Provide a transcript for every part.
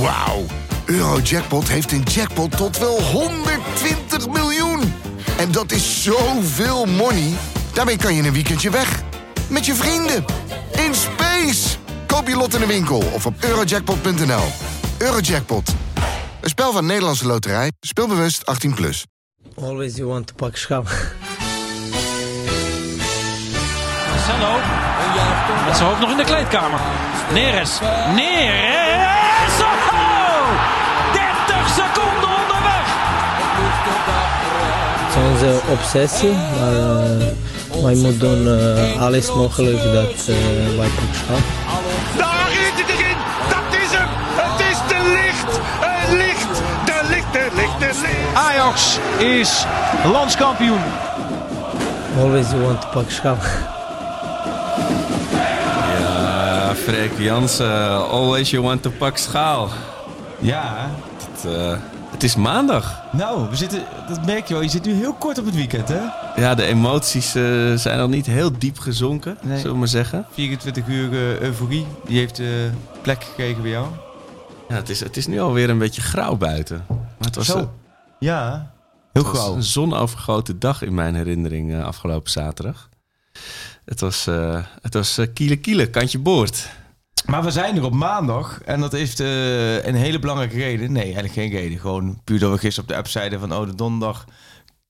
Wauw. Eurojackpot heeft een jackpot tot wel 120 miljoen. En dat is zoveel money. Daarmee kan je een weekendje weg. Met je vrienden. In space. Koop je lot in de winkel of op eurojackpot.nl. Eurojackpot. Een spel van Nederlandse Loterij. Speelbewust 18+. Plus. Always you want to pak schap. Marcelo. Met zijn hoofd nog in de kleedkamer. Neres. Neres. Onze obsessie, maar uh, wij moeten doen uh, alles mogelijk dat uh, wij schap. Daar is het erin. Dat is hem. Het is de licht. Het licht. De licht, de licht, de licht. Ajax is landskampioen. Always you want to pak schap. Ja, Freek Jansen. Always you want to pak schaal. Ja. Het, uh, het is maandag. Nou, we zitten, dat merk je wel. Je zit nu heel kort op het weekend, hè? Ja, de emoties uh, zijn nog niet heel diep gezonken, nee. zullen we maar zeggen. 24 uur uh, euforie, die heeft plek gekregen bij jou. Ja, het is, het is nu alweer een beetje grauw buiten. Maar het was Zo. ja, heel het was grauw. een zonovergoten dag in mijn herinnering afgelopen zaterdag. Het was, het was kiele kiele, kantje boord. Maar we zijn er op maandag en dat heeft uh, een hele belangrijke reden. Nee, eigenlijk geen reden. Gewoon puur dat we gisteren op de app zeiden van... oh, de donderdag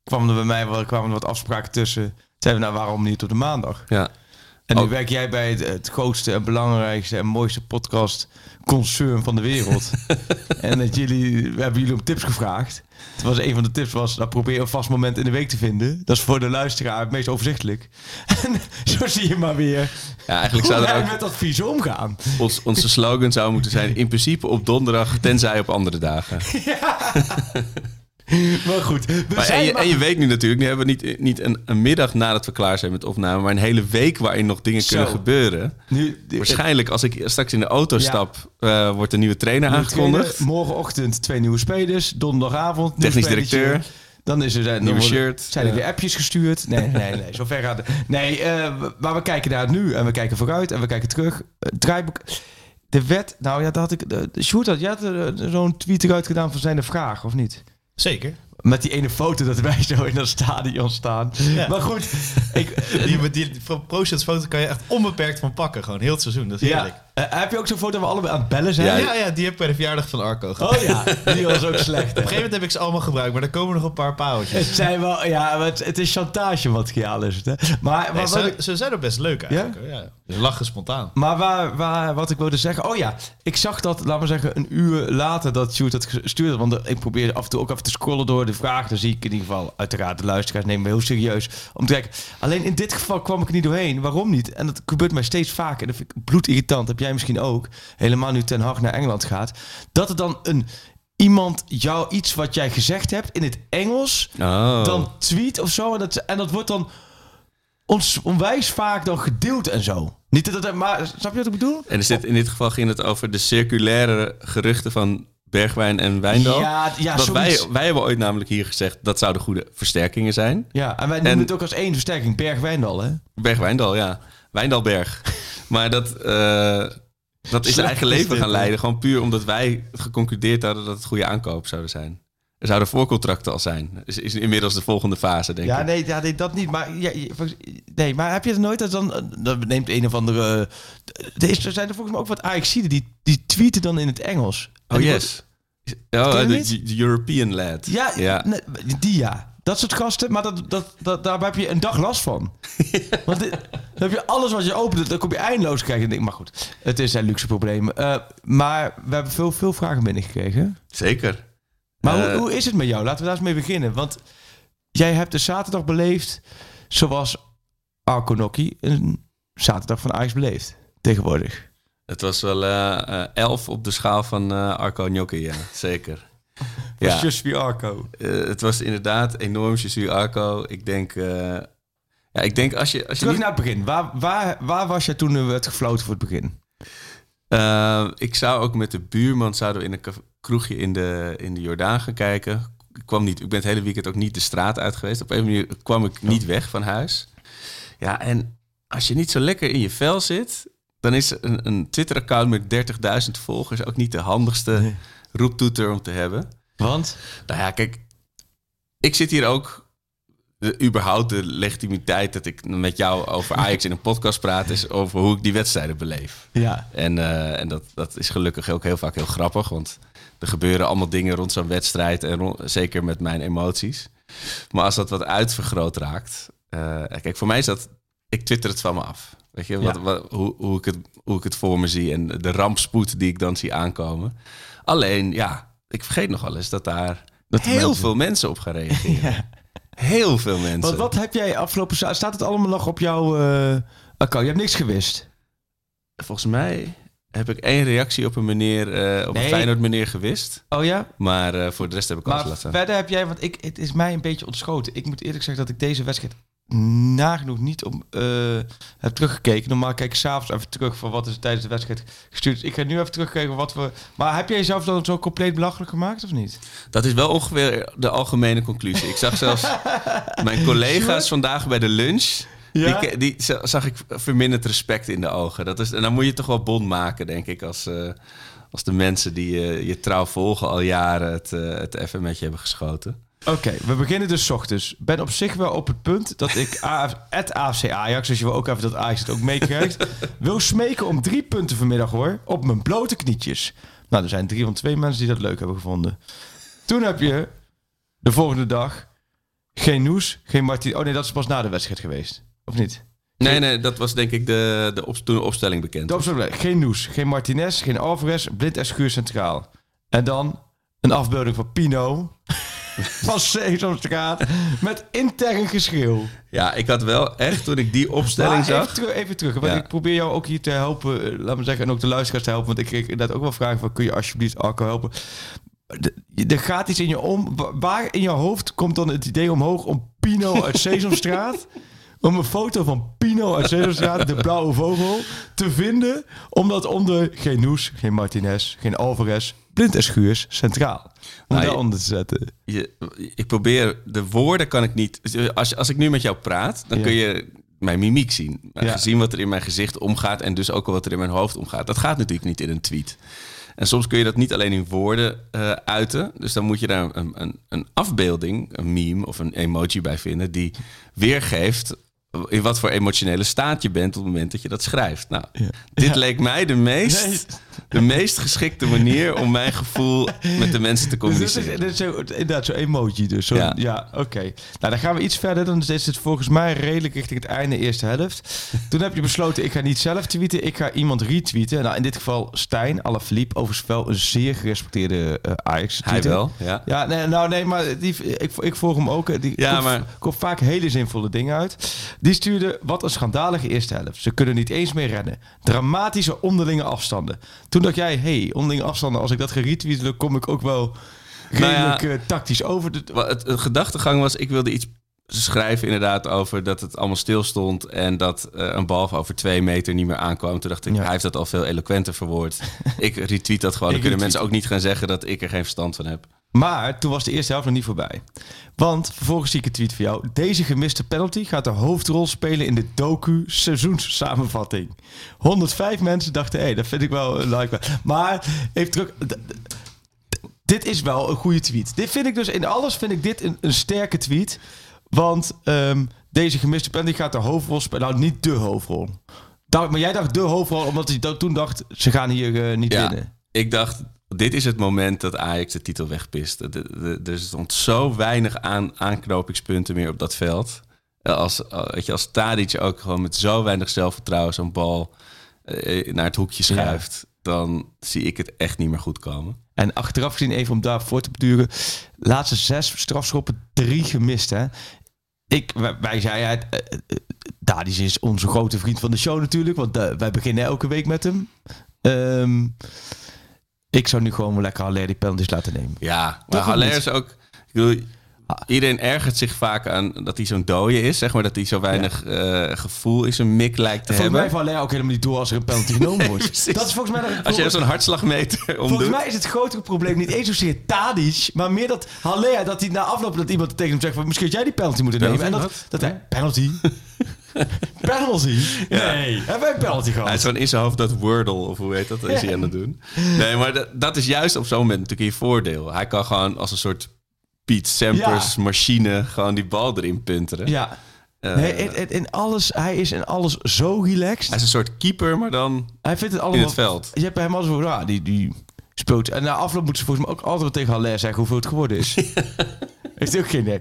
kwamen er bij mij kwamen er wat afspraken tussen. Zeiden we, nou, waarom niet op de maandag? Ja. En nu werk jij bij het, het, grootste en belangrijkste en mooiste podcast concern van de wereld. en dat jullie, we hebben jullie om tips gevraagd. Het was een van de tips was, nou, probeer een vast moment in de week te vinden. Dat is voor de luisteraar het meest overzichtelijk. En zo zie je maar weer ja, eigenlijk hoe wij ook met advies omgaan. Ons, onze slogan zou moeten zijn, in principe op donderdag, tenzij op andere dagen. Ja. maar goed. We Maar en, je, maar- en je weet nu natuurlijk, nu hebben we niet, niet een, een middag nadat we klaar zijn met opname, maar een hele week waarin nog dingen Zo. kunnen gebeuren. Nu, Waarschijnlijk als ik straks in de auto Ja. stap, eh, wordt een nieuwe trainer Nieuwe aangekondigd. trainer, Morgenochtend twee nieuwe spelers. Donderdagavond. Technisch directeur. Dan is er dan Nieuwe shirt. Zijn er weer appjes gestuurd? Nee, nee, nee. Zover gaat het. Nee, eh, maar we kijken naar het nu. En we kijken vooruit. En we kijken terug. Eh, draaiboek. De wet. Nou ja, dat had ik. Sjoerd had, jij had er, eh, zo'n tweet eruit gedaan van zijn de vraag, of niet? Zeker. Met die ene foto dat wij zo in dat stadion staan. Ja. Maar goed. Ik, Die, die Pro-Shirts foto kan je echt onbeperkt van pakken. Gewoon heel het seizoen. Dat is heerlijk. ja. Eh, heb je ook zo'n foto waar we allebei aan het bellen zijn? Ja, ja, ja, die heb ik bij de verjaardag van Arco gehad. Oh ja, die was ook slecht. Op een gegeven moment heb ik ze allemaal gebruikt, maar er komen nog een paar paaltjes. Het zijn wel, ja, het, het is chantagemateriaal is het, hè? Maar, Nee, maar, wat ze, ik, ze zijn ook best leuk eigenlijk. Ja? Ze lachen spontaan. maar waar, waar, wat ik wilde zeggen, oh ja, ik zag dat, laat maar zeggen, een uur later dat Sjoerd het gestuurd had. Want ik probeer af en toe ook even te scrollen door de vragen. Dan zie ik in ieder geval, uiteraard, de luisteraars nemen me heel serieus om te kijken. Alleen in dit geval kwam ik er niet doorheen. Waarom niet? En dat gebeurt mij steeds vaker. En dat vind ik bloedirritant. Heb jij misschien ook. Helemaal nu Ten Hag naar Engeland gaat. Dat er dan een... Iemand jou iets wat jij gezegd hebt in het Engels Oh. dan tweet of zo. En dat, en dat wordt dan ons onwijs vaak dan gedeeld en zo. Niet dat het, maar snap je wat ik bedoel? En is dit, in dit geval ging het over de circulaire geruchten van Bergwijn en Wijndal. Ja, ja Dat wij, wij hebben ooit namelijk hier gezegd dat zouden goede versterkingen zijn. Ja, en wij noemen En- het ook als één versterking. Berg-Wijndal, hè? Berg-Wijndal, ja. Wijndalberg. maar dat, eh, dat is Slecht eigen leven gaan leiden. Gewoon puur omdat wij geconcludeerd hadden dat het goede aankoop zouden zijn. Er zouden voorcontracten al zijn. Is, is inmiddels de volgende fase, denk Ja, ik. nee, ja, nee, dat niet. Maar, ja, nee, maar heb je het nooit dat dan... Dan neemt een of andere... Er, is, er zijn er volgens mij ook wat Ajaxiden die, die tweeten dan in het Engels. En Oh, yes. Oh, de, European lad. Ja, ja. nee, die ja. Dat soort gasten, maar dat, dat, dat, daar heb je een dag last van. Want dit- dan heb je alles wat je opent, dan kom je eindeloos krijgen. En denk, maar goed, het is een luxe probleem. Eh, maar we hebben veel, veel vragen binnengekregen. Zeker. Maar hoe, Eh, hoe is het met jou? Laten we daar eens mee beginnen. Want jij hebt de zaterdag beleefd zoals Arco een zaterdag van Ajax beleefd. Tegenwoordig. Het was wel eh, elf op de schaal van Arco Gnocchi, ja. Zeker. Ja. Ja, Just Arco. eh, het was inderdaad enorm. Je suis Arco. Ik denk... eh, ja, ik denk als je... Als je Terug niet- naar het begin. Waar, waar, waar was jij toen werd gefloten voor het begin? Eh, ik zou ook met de buurman zouden we in een kroegje in de, in de Jordaan gaan kijken. Ik kwam niet, ik ben het hele weekend ook niet de straat uit geweest. Op een manier kwam ik niet weg van huis. Ja, en als je niet zo lekker in je vel zit, dan is een, een Twitter-account met 30.000 volgers ook niet de handigste roeptoeter om te hebben. Want? Nou ja, kijk, ik zit hier ook. De, überhaupt de legitimiteit dat ik met jou over Ajax in een podcast praat, is over hoe ik die wedstrijden beleef. Ja. En, eh, en dat, dat is gelukkig ook heel vaak heel grappig, want er gebeuren allemaal dingen rond zo'n wedstrijd en rond- zeker met mijn emoties. Maar als dat wat uitvergroot raakt, eh, kijk, voor mij is dat, ik twitter het van me af. Weet je, wat, Ja. wat, hoe, hoe, ik het, hoe ik het voor me zie en de rampspoed die ik dan zie aankomen. Alleen, ja, ik vergeet nog wel eens dat daar Dat heel mensen- veel mensen op gaan reageren. Heel veel mensen. Want wat heb jij afgelopen Staat het allemaal nog op jouw eh, account? Je hebt niks gewist. Volgens mij heb ik één reactie op een meneer, eh, op Nee. een Feyenoord meneer gewist. Oh ja? Maar eh, voor de rest heb ik alles laten verder heb jij, want ik, het is mij een beetje ontschoten. Ik moet eerlijk zeggen dat ik deze wedstrijd nagenoeg niet om, eh, heb teruggekeken. Normaal kijk ik s'avonds even terug van wat is er tijdens de wedstrijd gestuurd. Ik ga nu even terugkijken wat we... Maar heb jij jezelf dan zo compleet belachelijk gemaakt of niet? Dat is wel ongeveer de algemene conclusie. Ik zag zelfs mijn collega's vandaag bij de lunch. Ja? Die, die za- zag ik verminderd respect in de ogen. Dat is, en dan moet je toch wel bond maken, denk ik, als, eh, als de mensen die eh, je trouw volgen al jaren het, het even met je hebben geschoten. Oké, we beginnen dus ochtends. Ben op zich wel op het punt dat ik AF, het AFC Ajax, dus je wil ook even dat Ajax het ook meekrijgt, wil smeken om drie punten vanmiddag hoor, op mijn blote knietjes. Nou, er zijn drie van twee mensen die dat leuk hebben gevonden. Toen heb je de volgende dag geen Noes, geen Martin. Oh nee, dat is pas na de wedstrijd geweest. Of niet? Nee, nee, dat was denk ik de, de op, toen de opstelling bekend. De opstelling, geen Noes, geen Martinez, geen Alvarez, Blind en Schuur centraal. En dan een afbeelding van Pino van Sesamstraat met intern geschreeuw. Ja, ik had wel echt, toen ik die opstelling Maar zag... Even, terug, even terug, want Ja. ik probeer jou ook hier te helpen, eh, laat me zeggen, en ook de luisteraars te helpen, want ik kreeg inderdaad ook wel vragen van, kun je alsjeblieft Arco helpen? Er gaat iets in je om. Wa- Waar in je hoofd komt dan het idee omhoog om Pino uit Sesamstraat, om een foto van Pino uit Sesamstraat, de blauwe vogel, te vinden, om dat onder geen Noes, geen Martinez, geen Alvarez, Blind en Schuurs centraal, om Nou, daaronder te zetten. je, ik probeer, de woorden kan ik niet. Als, als ik nu met jou praat, dan Ja. kun je mijn mimiek zien. Ja. Gezien wat er in mijn gezicht omgaat en dus ook al wat er in mijn hoofd omgaat. Dat gaat natuurlijk niet in een tweet. En soms kun je dat niet alleen in woorden eh, uiten. Dus dan moet je daar een, een, een afbeelding, een meme of een emoji bij vinden... die weergeeft in wat voor emotionele staat je bent op het moment dat je dat schrijft. Nou, dit leek mij de meest, Nee. de meest geschikte manier om mijn gevoel met de mensen te Dus dit is, communiceren. zo, inderdaad zo'n emoji dus. Zo, ja, Ja. oké. Nou, dan gaan we iets verder. Dan is het volgens mij redelijk richting het einde eerste helft. Toen heb je besloten, ik ga niet zelf tweeten. Ik ga iemand retweeten. Nou, in dit geval Stijn Alaphilippe. Overigens wel een zeer gerespecteerde uh, ajax Hij wel, ja. Ja, nee, nou nee, maar die, ik, ik volg hem ook. Die Ja, komt, maar- komt vaak hele zinvolle dingen uit. Die stuurde, wat een schandalige eerste helft. Ze kunnen niet eens meer rennen. Dramatische onderlinge afstanden. Toen dacht jij, hey, onderlinge afstanden, als ik dat ga retweeten, dan kom ik ook wel Nou ja, redelijk eh, tactisch over. De, Het, het gedachtegang was, ik wilde iets schrijven inderdaad over dat het allemaal stil stond en dat eh, een bal over twee meter niet meer aankwam. Toen dacht ik, Ja. hij heeft dat al veel eloquenter verwoord. ik retweet dat gewoon. Dan kunnen mensen ook niet gaan zeggen dat ik er geen verstand van heb. Maar toen was de eerste helft nog niet voorbij. Want vervolgens zie ik een tweet van jou. Deze gemiste penalty gaat de hoofdrol spelen in de docu seizoenssamenvatting. 105 mensen dachten, hé, hey, dat vind ik wel like. Maar even terug. Dit is wel een goede tweet. Dit vind ik dus in alles vind ik dit een, een sterke tweet. Want ehm, deze gemiste penalty gaat de hoofdrol spelen. Nou, niet de hoofdrol. Maar jij dacht de hoofdrol, omdat hij toen dacht, ze gaan hier eh, niet Ja, winnen. ik dacht, dit is het moment dat Ajax de titel wegpist. Er stond zo weinig aan, aanknopingspunten meer op dat veld. Eh, Als, eh, weet je, als Tadic ook gewoon met zo weinig zelfvertrouwen zo'n bal eh, naar het hoekje schuift... dan zie ik het echt niet meer goed komen. En achteraf gezien, even om daar voor te beduren. Laatste zes strafschoppen, drie gemist. Hè? Ik, wij, zeiden, het, Dadis is onze grote vriend van de show natuurlijk. Want wij beginnen elke week met hem. Ehm, ik zou nu gewoon lekker alleen die penalties laten nemen. Ja, maar Haller is ook... Ik bedoel, iedereen ergert zich vaak aan dat hij zo'n dode is. Zeg maar dat hij zo weinig eh, gevoel in zijn mik lijkt te Volgens hebben. mij van Haller ook helemaal niet door als er een penalty genomen wordt. precies. dat is volgens mij... Als je zo'n hartslagmeter Volgens omdoet. mij is het grotere probleem niet eens zozeer Tadic, maar meer dat Haller, dat hij na afloop dat iemand tegen hem zegt van misschien had jij die penalty moeten nemen. En dat, dat hij, penalty? Penalty? Nee. Hebben wij een penalty gehad? Hij is gewoon in zijn hoofd dat Wordle, of hoe heet dat, is hij aan het doen. Nee, maar dat, dat is juist op zo'n moment natuurlijk je voordeel. Hij kan gewoon als een soort Piet Sampers machine gewoon die bal erin punteren. Ja. Eh, nee, in, in- in alles, hij is in alles zo relaxed. Hij is een soort keeper, maar dan Hij vindt het allemaal... in het veld. Je hebt bij hem al zo ja, die, die speelt... En na afloop moeten ze volgens mij ook altijd tegen Haller zeggen hoeveel het geworden is. Heeft ook geen idee.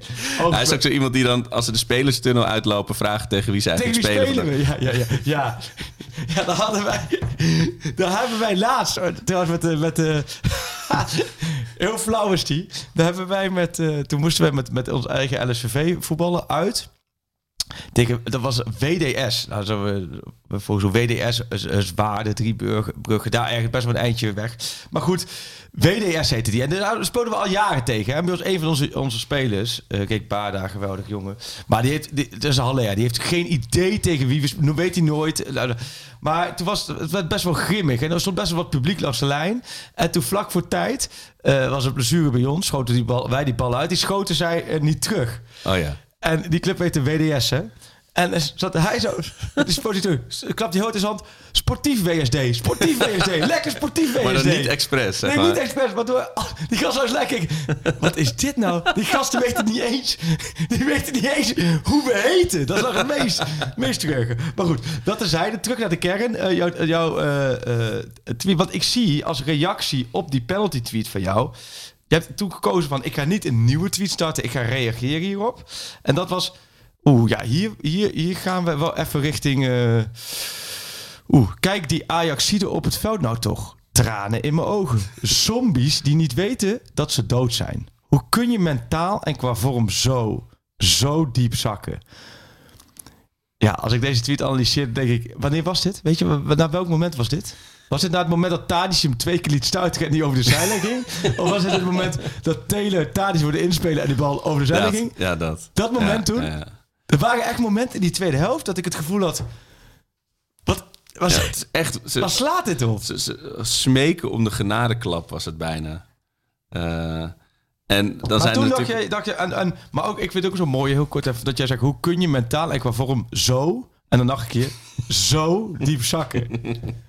Hij is ook zo iemand die dan, als ze de spelerstunnel uitlopen, vraagt tegen wie ze Tegen eigenlijk wie spelen. spelen we? Ja, ja, ja. Ja, ja daar hadden wij... Daar hebben wij laatst... oh, Trouwens, met de... Met de heel flauw is die. Daar hebben wij met... eh, toen moesten wij met, met ons eigen LSVV voetballen uit. Dat was WDS. Nou, zo, we volgens WDS, is- is Waarde, Driebruggen, Brugge, daar ergens best wel een eindje weg. Maar goed, WDS heette die. En daar speelden we al jaren tegen. Hè. Een van onze, onze spelers. Eh kijk, Baarda, geweldig jongen. Maar die heeft, die, dat is. Die heeft geen idee tegen wie we spelen. weet hij nooit. Nou, Maar toen was het, werd best wel grimmig. En er stond best wel wat publiek langs de lijn. En toen vlak voor tijd eh, was een blessure bij ons. Schoten die bal, wij die bal uit. Die schoten zij eh, niet terug. Oh ja. En die club heet de WDS, hè? En zat hij zo, die sportief, klapt die hoort in zijn hand. Sportief WSD, sportief WSD, lekker sportief WSD. Maar dan niet expres, zeg Nee, maar. niet expres, maar door, ah, die gast was lekker. Wat is dit nou? Die gasten weten niet eens, die weten niet eens hoe we heten. Dat is nog het meest, meest terug. Maar goed, dat terzijde. Terug naar de kern. Eh, jouw jouw eh, eh, tweet, wat ik zie als reactie op die penalty tweet van jou. Je hebt toen gekozen van, ik ga niet een nieuwe tweet starten, ik ga reageren hierop. En dat was, oeh ja, hier, hier, hier gaan we wel even richting... eh, Oeh, kijk die Ajaxiden op het veld nou toch. Tranen in mijn ogen. Zombies die niet weten dat ze dood zijn. Hoe kun je mentaal en qua vorm zo, zo diep zakken? Ja, als ik deze tweet analyseer, denk ik... Wanneer was dit? Weet je, naar welk moment was dit? Was dit na het moment dat Tadic hem twee keer liet stuiteren en die over de zijlijn ging? Of was het het moment dat Taylor Tadic wilde inspelen en die bal over de zijlijn ging? Ja, dat. Dat moment Ja, toen? ja, ja. Er waren echt momenten in die tweede helft dat ik het gevoel had... Wat, was, Ja, het is echt... Ze, slaat dit op? ze, ze smeken om de genadeklap was het bijna. Eh, en dan maar zijn toen er dacht natuurlijk... je, dacht je en, en, maar ook, ik vind het ook zo mooi, heel kort even, dat jij zegt, hoe kun je mentaal en qua vorm zo, en dan nog een keer, zo diep zakken?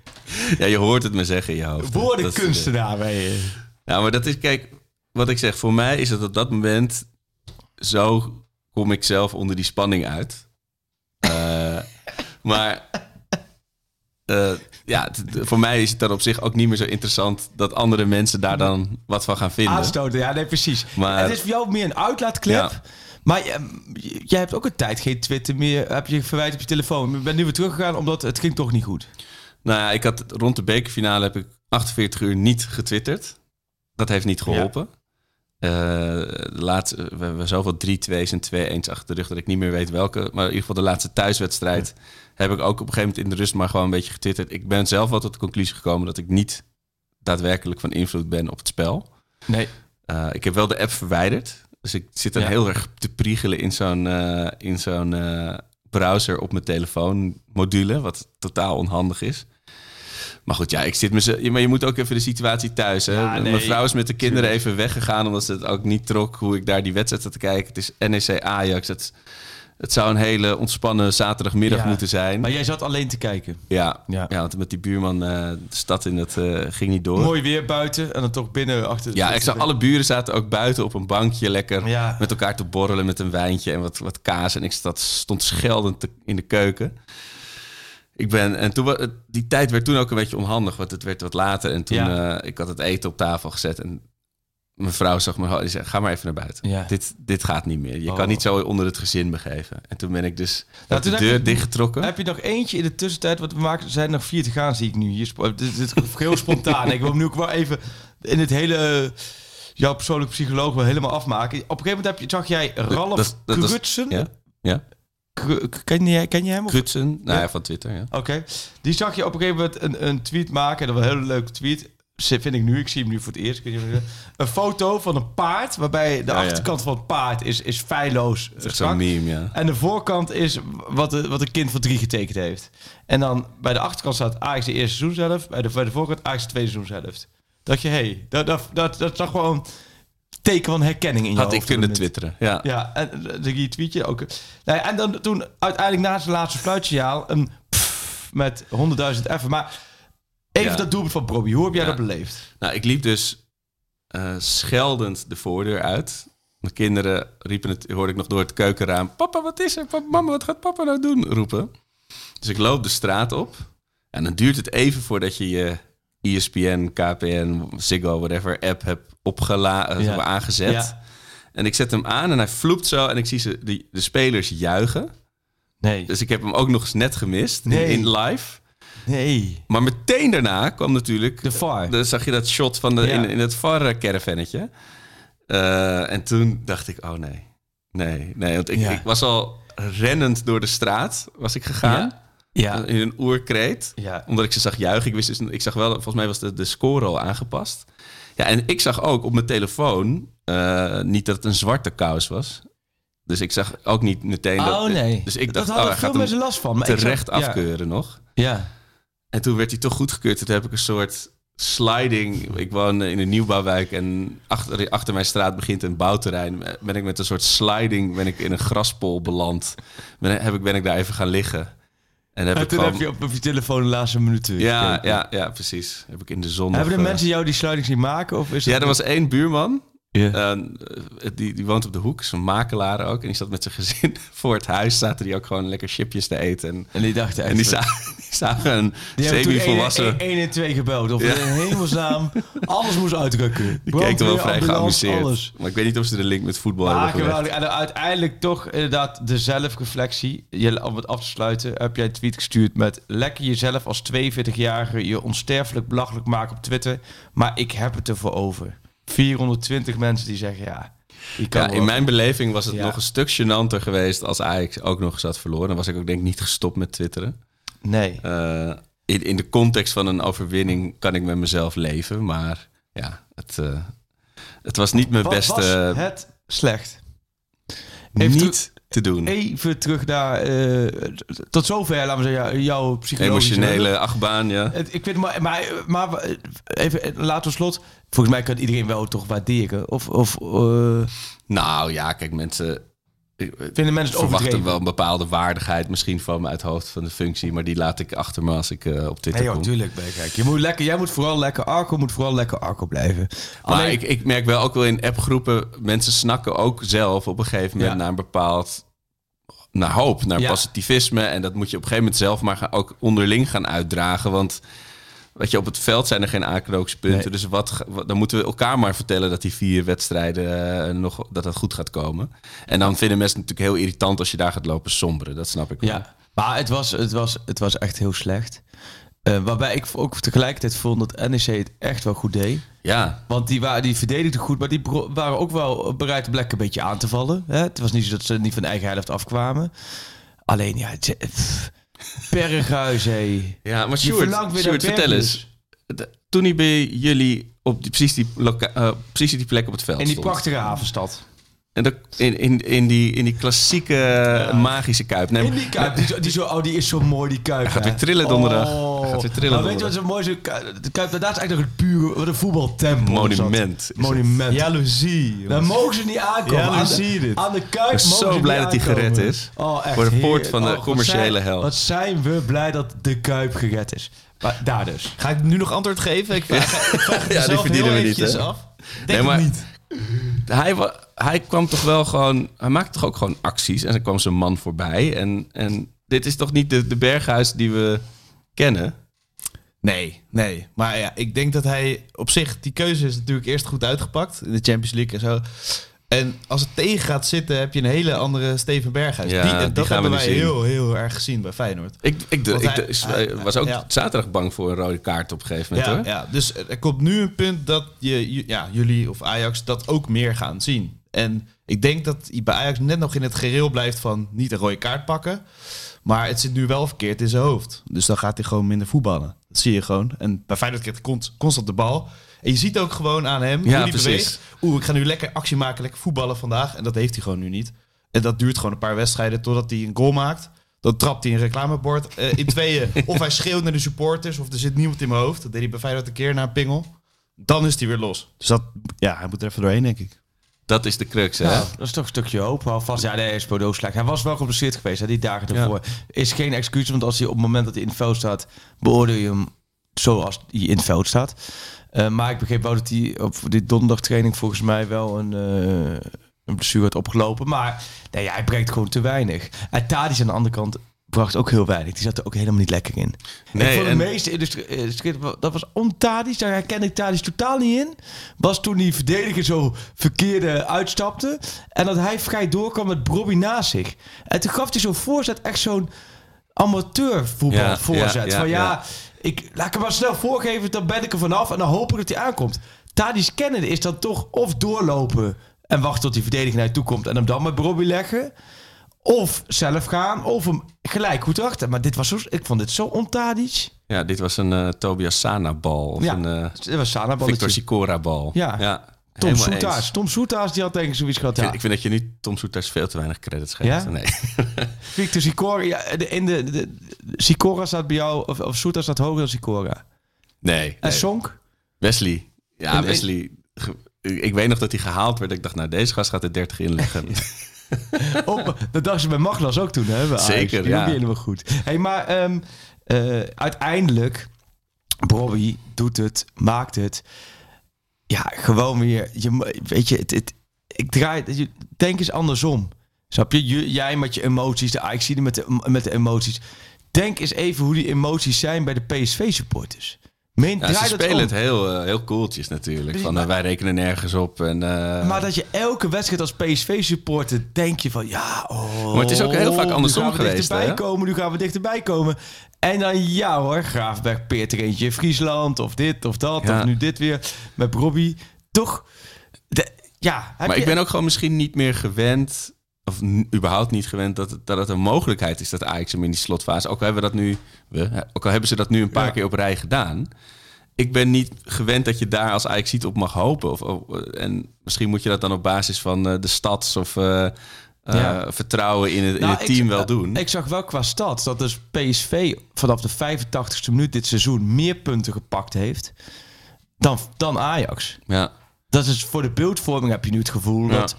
Ja, je hoort het me zeggen in je hoofd. Woordenkunstenaar ben je. Ja, maar dat is, kijk, wat ik zeg, voor mij is het op dat moment, zo kom ik zelf onder die spanning uit. Eh, maar eh, ja, voor mij is het dan op zich ook niet meer zo interessant dat andere mensen daar dan wat van gaan vinden. Aanstoten, ja, nee, precies. Maar- het is voor jou meer een uitlaatklep. Ja. Maar je- jij hebt ook een tijd geen Twitter meer, heb je verwijt op je telefoon. Je bent nu weer teruggegaan omdat het ging toch niet goed. Nou ja, ik had rond de bekerfinale heb ik 48 uur niet getwitterd. Dat heeft niet geholpen. Eh, de laatste, we hebben zoveel 3-2's en 2-1's achter de rug dat ik niet meer weet welke. Maar in ieder geval de laatste thuiswedstrijd heb ik ook op een gegeven moment in de rust maar gewoon een beetje getwitterd. Ik ben zelf wel tot de conclusie gekomen dat ik niet daadwerkelijk van invloed ben op het spel. Nee. Eh, ik heb wel de app verwijderd. Dus ik zit dan Ja. heel erg te priegelen in zo'n eh, in zo'n eh, browser op mijn telefoon module, wat totaal onhandig is. Maar goed, ja, ik zit me. ze- Maar je moet ook even de situatie thuis. Hè? Ja, nee, Mijn vrouw is met de kinderen even weggegaan omdat ze het ook niet trok hoe ik daar die wedstrijd zat te kijken. Het is NEC Ajax. Het, het zou een hele ontspannen zaterdagmiddag Ja, moeten zijn. Maar jij zat alleen te kijken. ja, Ja. ja. want met die buurman eh, de stad in, het eh, ging niet door. Mooi weer buiten en dan toch binnen achter. Ja, ik zag alle buren zaten ook buiten op een bankje lekker Ja. met elkaar te borrelen met een wijntje en wat, wat kaas. En ik zat, stond scheldend te- in de keuken. Ik ben, en toen, die tijd werd toen ook een beetje onhandig, want het werd wat later. En toen, Ja. eh, ik had het eten op tafel gezet en mijn vrouw zag me, die zei, ga maar even naar buiten. Ja. Dit, dit gaat niet meer. Je Oh. kan niet zo onder het gezin begeven. En toen ben ik dus Nou, de deur dichtgetrokken. Heb je nog eentje in de tussentijd? Want we maken, er zijn nog vier te gaan, zie ik nu hier. Dit, is heel spontaan. ik wil nu ook wel even in het hele... eh, jouw persoonlijke psycholoog wel helemaal afmaken. Op een gegeven moment heb je, zag jij Ralf Krutsen. Ja, ja. Ken, je, ken je hem? of- Krutsen, nou Ja. ja, van Twitter, ja. Oké. Die zag je op een gegeven moment een, een tweet maken. Dat was een hele leuke tweet. Vind ik nu. Ik zie hem nu voor het eerst. Een foto van een paard. Waarbij de Ja, ja. achterkant van het paard is, is feilloos. Is strak. zo'n meme, ja. En de voorkant is wat, de, wat een kind van drie getekend heeft. En dan bij de achterkant staat Ajax de eerste seizoenshelft. Bij de, bij de voorkant Ajax de tweede seizoenshelft. Dat je, hé, hey, dat, dat, dat, dat toch gewoon... teken van herkenning in je Had ik kunnen dat twitteren. Ja. Ja, en eh, die tweetje ook. Nee, en dan toen uiteindelijk na zijn laatste fluitsignaal een pff met 100.000 effen. Maar even Ja. dat doelpunt van Proby. Hoe heb jij Ja. dat beleefd? Nou, ik liep dus eh, scheldend de voordeur uit. Mijn kinderen riepen het, hoorde ik nog door het keukenraam. Papa, wat is er? Papa, mama, wat gaat papa nou doen? Roepen. Dus ik loop de straat op. En dan duurt het even voordat je je ESPN, KPN, Ziggo, whatever app hebt opgela- Ja. aangezet. Ja. En ik zet hem aan en hij vloept zo. En ik zie ze, de, de spelers juichen. Nee. Dus ik heb hem ook nog eens net gemist Nee. in live. Nee. Maar meteen daarna kwam natuurlijk... De VAR. Dan zag je dat shot van de, Ja. in, in het VAR-caravannetje. Eh, en toen dacht ik, oh nee. Nee, nee. Want ik, Ja. ik was al rennend door de straat, was ik gegaan. Ja. In een oerkreet. Ja. Omdat ik ze zag juichen. Ik, wist dus, ik zag wel, volgens mij was de, de score al aangepast. Ja, en ik zag ook op mijn telefoon eh, niet dat het een zwarte kous was. Dus ik zag ook niet meteen dat... Oh nee. Dus ik dat dacht, oh, hadden hij veel mensen last van. maar ik terecht zag- afkeuren nog. Ja. En toen werd hij toch goedgekeurd. Toen heb ik een soort sliding. Ik woon in een nieuwbouwwijk en achter, achter mijn straat begint een bouwterrein. Ben ik met een soort sliding ben ik in een graspol beland. Ben, heb ik, ben ik daar even gaan liggen. En heb ik toen gewoon... heb je op, je telefoon de laatste minuten. ja, gekeken. ja, ja, precies. Heb ik in de zon Hebben de nog, eh, mensen jou die sluiting zien maken? Of is Ja, er was één buurman. Ja. eh, die, die woont op de hoek, is een makelaar ook. En die zat met zijn gezin voor het huis. Zaten die ook gewoon lekker chipjes te eten. En, En die dachten en die, zagen, die zagen een Die hebben toen semi-volwassen... 1 en 2 gebeld. Of Ja. in hemelsnaam alles moest uitrukken. Die keek er wel vrij geamuseerd. Alles. Maar ik weet niet of ze de link met voetbal Maar hebben geweldig. En uiteindelijk toch inderdaad de zelfreflectie. Je, om het af te sluiten heb jij een tweet gestuurd met... Lekker jezelf als 42-jarige je onsterfelijk belachelijk maken op Twitter. Maar ik heb het ervoor over. 420 mensen die zeggen ja... Ja, in mijn beleving was het Ja. nog een stuk gênanter geweest als Ajax ook nog eens had verloren. Dan was ik ook denk ik niet gestopt met twitteren. Nee. Eh, in, in de context van een overwinning kan ik met mezelf leven. Maar ja, het, eh, het was niet mijn Wat beste... was het slecht? Even niet te doen. Even terug naar... eh, tot zover, laten we zeggen, jouw psychologische... Emotionele achtbaan, ja. Ik vind, maar, maar, maar even, laten we slot. Volgens mij kan iedereen wel toch waarderen. Of, of eh, Nou ja, kijk, mensen... ik- vinden mensen het verwachten wel een bepaalde waardigheid misschien van me uit het hoofd van de functie. Maar die laat ik achter me als ik eh, op Twitter Nee, joh, kom. tuurlijk. Je moet lekker, jij moet vooral lekker Arco, moet vooral lekker Arco blijven. Maar ik, ik merk wel ook wel in appgroepen, mensen snakken ook zelf op een gegeven moment Ja. naar een bepaald naar hoop, naar Ja. positivisme. En dat moet je op een gegeven moment zelf maar gaan, ook onderling gaan uitdragen. Want weet je, op het veld zijn er geen aanknopingspunten. Nee. Dus wat, dan moeten we elkaar maar vertellen dat die vier wedstrijden eh, nog dat het goed gaat komen. En dan vinden mensen het natuurlijk heel irritant als je daar gaat lopen somberen. Dat snap ik wel. ja, maar het was, het, was, het was echt heel slecht. Eh, waarbij ik ook tegelijkertijd vond dat NEC het echt wel goed deed. Ja, Want die, waren, die verdedigden goed, maar die waren ook wel bereid de plek een beetje aan te vallen. Hè? Het was niet zo dat ze niet van eigen helft afkwamen. Alleen, ja, het, pff, Berghuis, hé. ja maar Sjoerd, Sjoerd, vertel eens. De- Toen hij bij jullie op die, precies, die loka- eh, precies die plek op het veld In die stond. prachtige havenstad. En dat, in, in, in, die, in die klassieke magische kuip. Nee, In die kuip. Die, zo- die, zo, oh, die is zo mooi, die kuip. Hij gaat hè. weer trillen donderdag. Oh. Hij gaat weer trillen Maar weet je wat zo mooi is? De kuip, dat is eigenlijk nog een pure wat een voetbaltempel. Monument het. Monument. Jaloezie. Dan mogen ze niet aankomen. aan, Jaloezie de, dit. aan de kuip Ik ben zo blij dat aankomen. gered is. Oh, echt Voor de poort van de oh, commerciële zijn- hel. Wat zijn we blij dat de kuip gered is. Maar daar dus. Ga ik nu nog antwoord geven? Ik vraag, ik vraag die mezelf verdienen heel we niet, af. Denk Nee, het maar- niet. Hij, hij kwam toch wel gewoon... Hij maakte toch ook gewoon acties. En er kwam zijn man voorbij. En, en dit is toch niet de, de berghuis die we kennen? Nee, nee. Maar ja, ik denk dat hij op zich... Die keuze is natuurlijk eerst goed uitgepakt. In de Champions League en zo. En als het tegen gaat zitten, heb je een hele andere Steven Berghuis. Ja, die, die dat hebben wij zien. heel, heel erg gezien bij Feyenoord. Ik, ik, hij- was ook ja. zaterdag bang voor een rode kaart op een gegeven moment. Ja, hoor. ja, dus er komt nu een punt dat je, ja, jullie of Ajax dat ook meer gaan zien. En ik denk dat hij bij Ajax net nog in het gereel blijft van niet een rode kaart pakken. Maar het zit nu wel verkeerd in zijn hoofd. Dus dan gaat hij gewoon minder voetballen. Dat zie je gewoon. En bij Feyenoord krijgt hij const- constant de bal. En je ziet ook gewoon aan hem Ja, hoe hij beweegt. Oeh, ik ga nu lekker actie maken, lekker voetballen vandaag. En dat heeft hij gewoon nu niet. En dat duurt gewoon een paar wedstrijden totdat hij een goal maakt. Dan trapt hij een reclamebord eh, in tweeën. of hij schreeuwt naar de supporters. Of er zit niemand in mijn hoofd. Dat deed hij bij Feyenoord een keer na een pingel. Dan is hij weer los. Dus dat, ja, hij moet er even doorheen, denk ik. Dat is de crux, hè? Ja, dat is toch een stukje hoop. Hou vast. Ja, nee, hij is Bordeaux slecht. Hij was wel geblesseerd geweest, hè, die dagen ervoor. Is geen excuus, want als hij op het moment dat hij in het veld staat, beoordeel je hem zoals hij in het veld staat. Eh, maar ik begreep wel dat hij op dit donderdagtraining volgens mij wel een, uh, een blessure had opgelopen. Maar nee, ja, hij brengt gewoon te weinig. En Tadis aan de andere kant bracht ook heel weinig. Die zat er ook helemaal niet lekker in. Nee, en- de meeste dat was ontadisch. Daar herkende ik Tadic totaal niet in. Was toen die verdediger zo verkeerde uitstapte. En dat hij vrij doorkwam met Bobby naast zich. En toen gaf hij zo'n voorzet, echt zo'n amateurvoetbal Ja, voorzet. ja, ja, van ja. Ik, laat ik hem maar snel voorgeven, dan ben ik er vanaf. En dan hoop ik dat hij aankomt. Tadic kennen is dan toch of doorlopen en wachten tot die verdediger naar je toe komt. En hem dan met Bobby leggen. Of zelf gaan, of hem gelijk goed achter. Maar dit was zo, ik vond dit zo ontadisch. Ja, dit was een eh, Tobias Sana-bal. Of Ja, een eh, dit was Sana Victor balletje. Sicora-bal. Ja. Tom. Soetaars. Tom Soetaars, die had denk ik zoiets gehad. Ik, Ja. vind, ik vind dat je nu Tom Soeters veel te weinig credits geeft. Ja? Nee. Victor Sicora, ja, in de, de, de- Sicora staat bij jou, of, of Soetaars staat hoger dan Sicora. nee. En nee. Sonk? Wesley. Ja, En- Wesley. Ik weet nog dat hij gehaald werd. Ik dacht, nou, deze gast gaat er 30 inleggen. Op, dat dachten ze bij Maglas ook toen, hè? bij. Zeker, Die ja. niet helemaal goed. Hey, maar ehm, eh, uiteindelijk, Bobby doet het, maakt het. Ja, gewoon weer. Je, weet je, het, het, ik draai. je- Denk eens andersom. Snap je? Je- Jij met je emoties, de Ajax met de, met de emoties. Denk eens even hoe die emoties zijn bij de PSV-supporters. Meen, Ja, ze spelen om. het heel, eh, heel koeltjes natuurlijk. Van, eh, wij rekenen nergens op. En, eh, Maar dat je elke wedstrijd als PSV-supporter denk je van ja, oh, Maar het is ook heel vaak andersom nu gaan we geweest, Dichterbij hè? komen, nu gaan we dichterbij komen. En dan ja hoor, Graafberg peert er eentje in Friesland of dit of dat Ja. of nu dit weer met Robbie. Toch, de, ja. maar je- ik ben ook gewoon misschien niet meer gewend... of überhaupt niet gewend dat het, dat het een mogelijkheid is... dat Ajax hem in die slotfase... ook al hebben, we dat nu, we, ook al hebben ze dat nu een paar Ja. keer op rij gedaan... ik ben niet gewend dat je daar als Ajax ziet op mag hopen. Of, of- en misschien moet je dat dan op basis van eh, de stads... of eh, eh, vertrouwen in het, in Nou, het team ik, wel eh, doen. Ik zag wel qua stad dat dus PSV vanaf de 85ste minuut dit seizoen meer punten gepakt heeft dan, dan Ajax. ja. Dat is voor de beeldvorming heb je nu het gevoel Ja. dat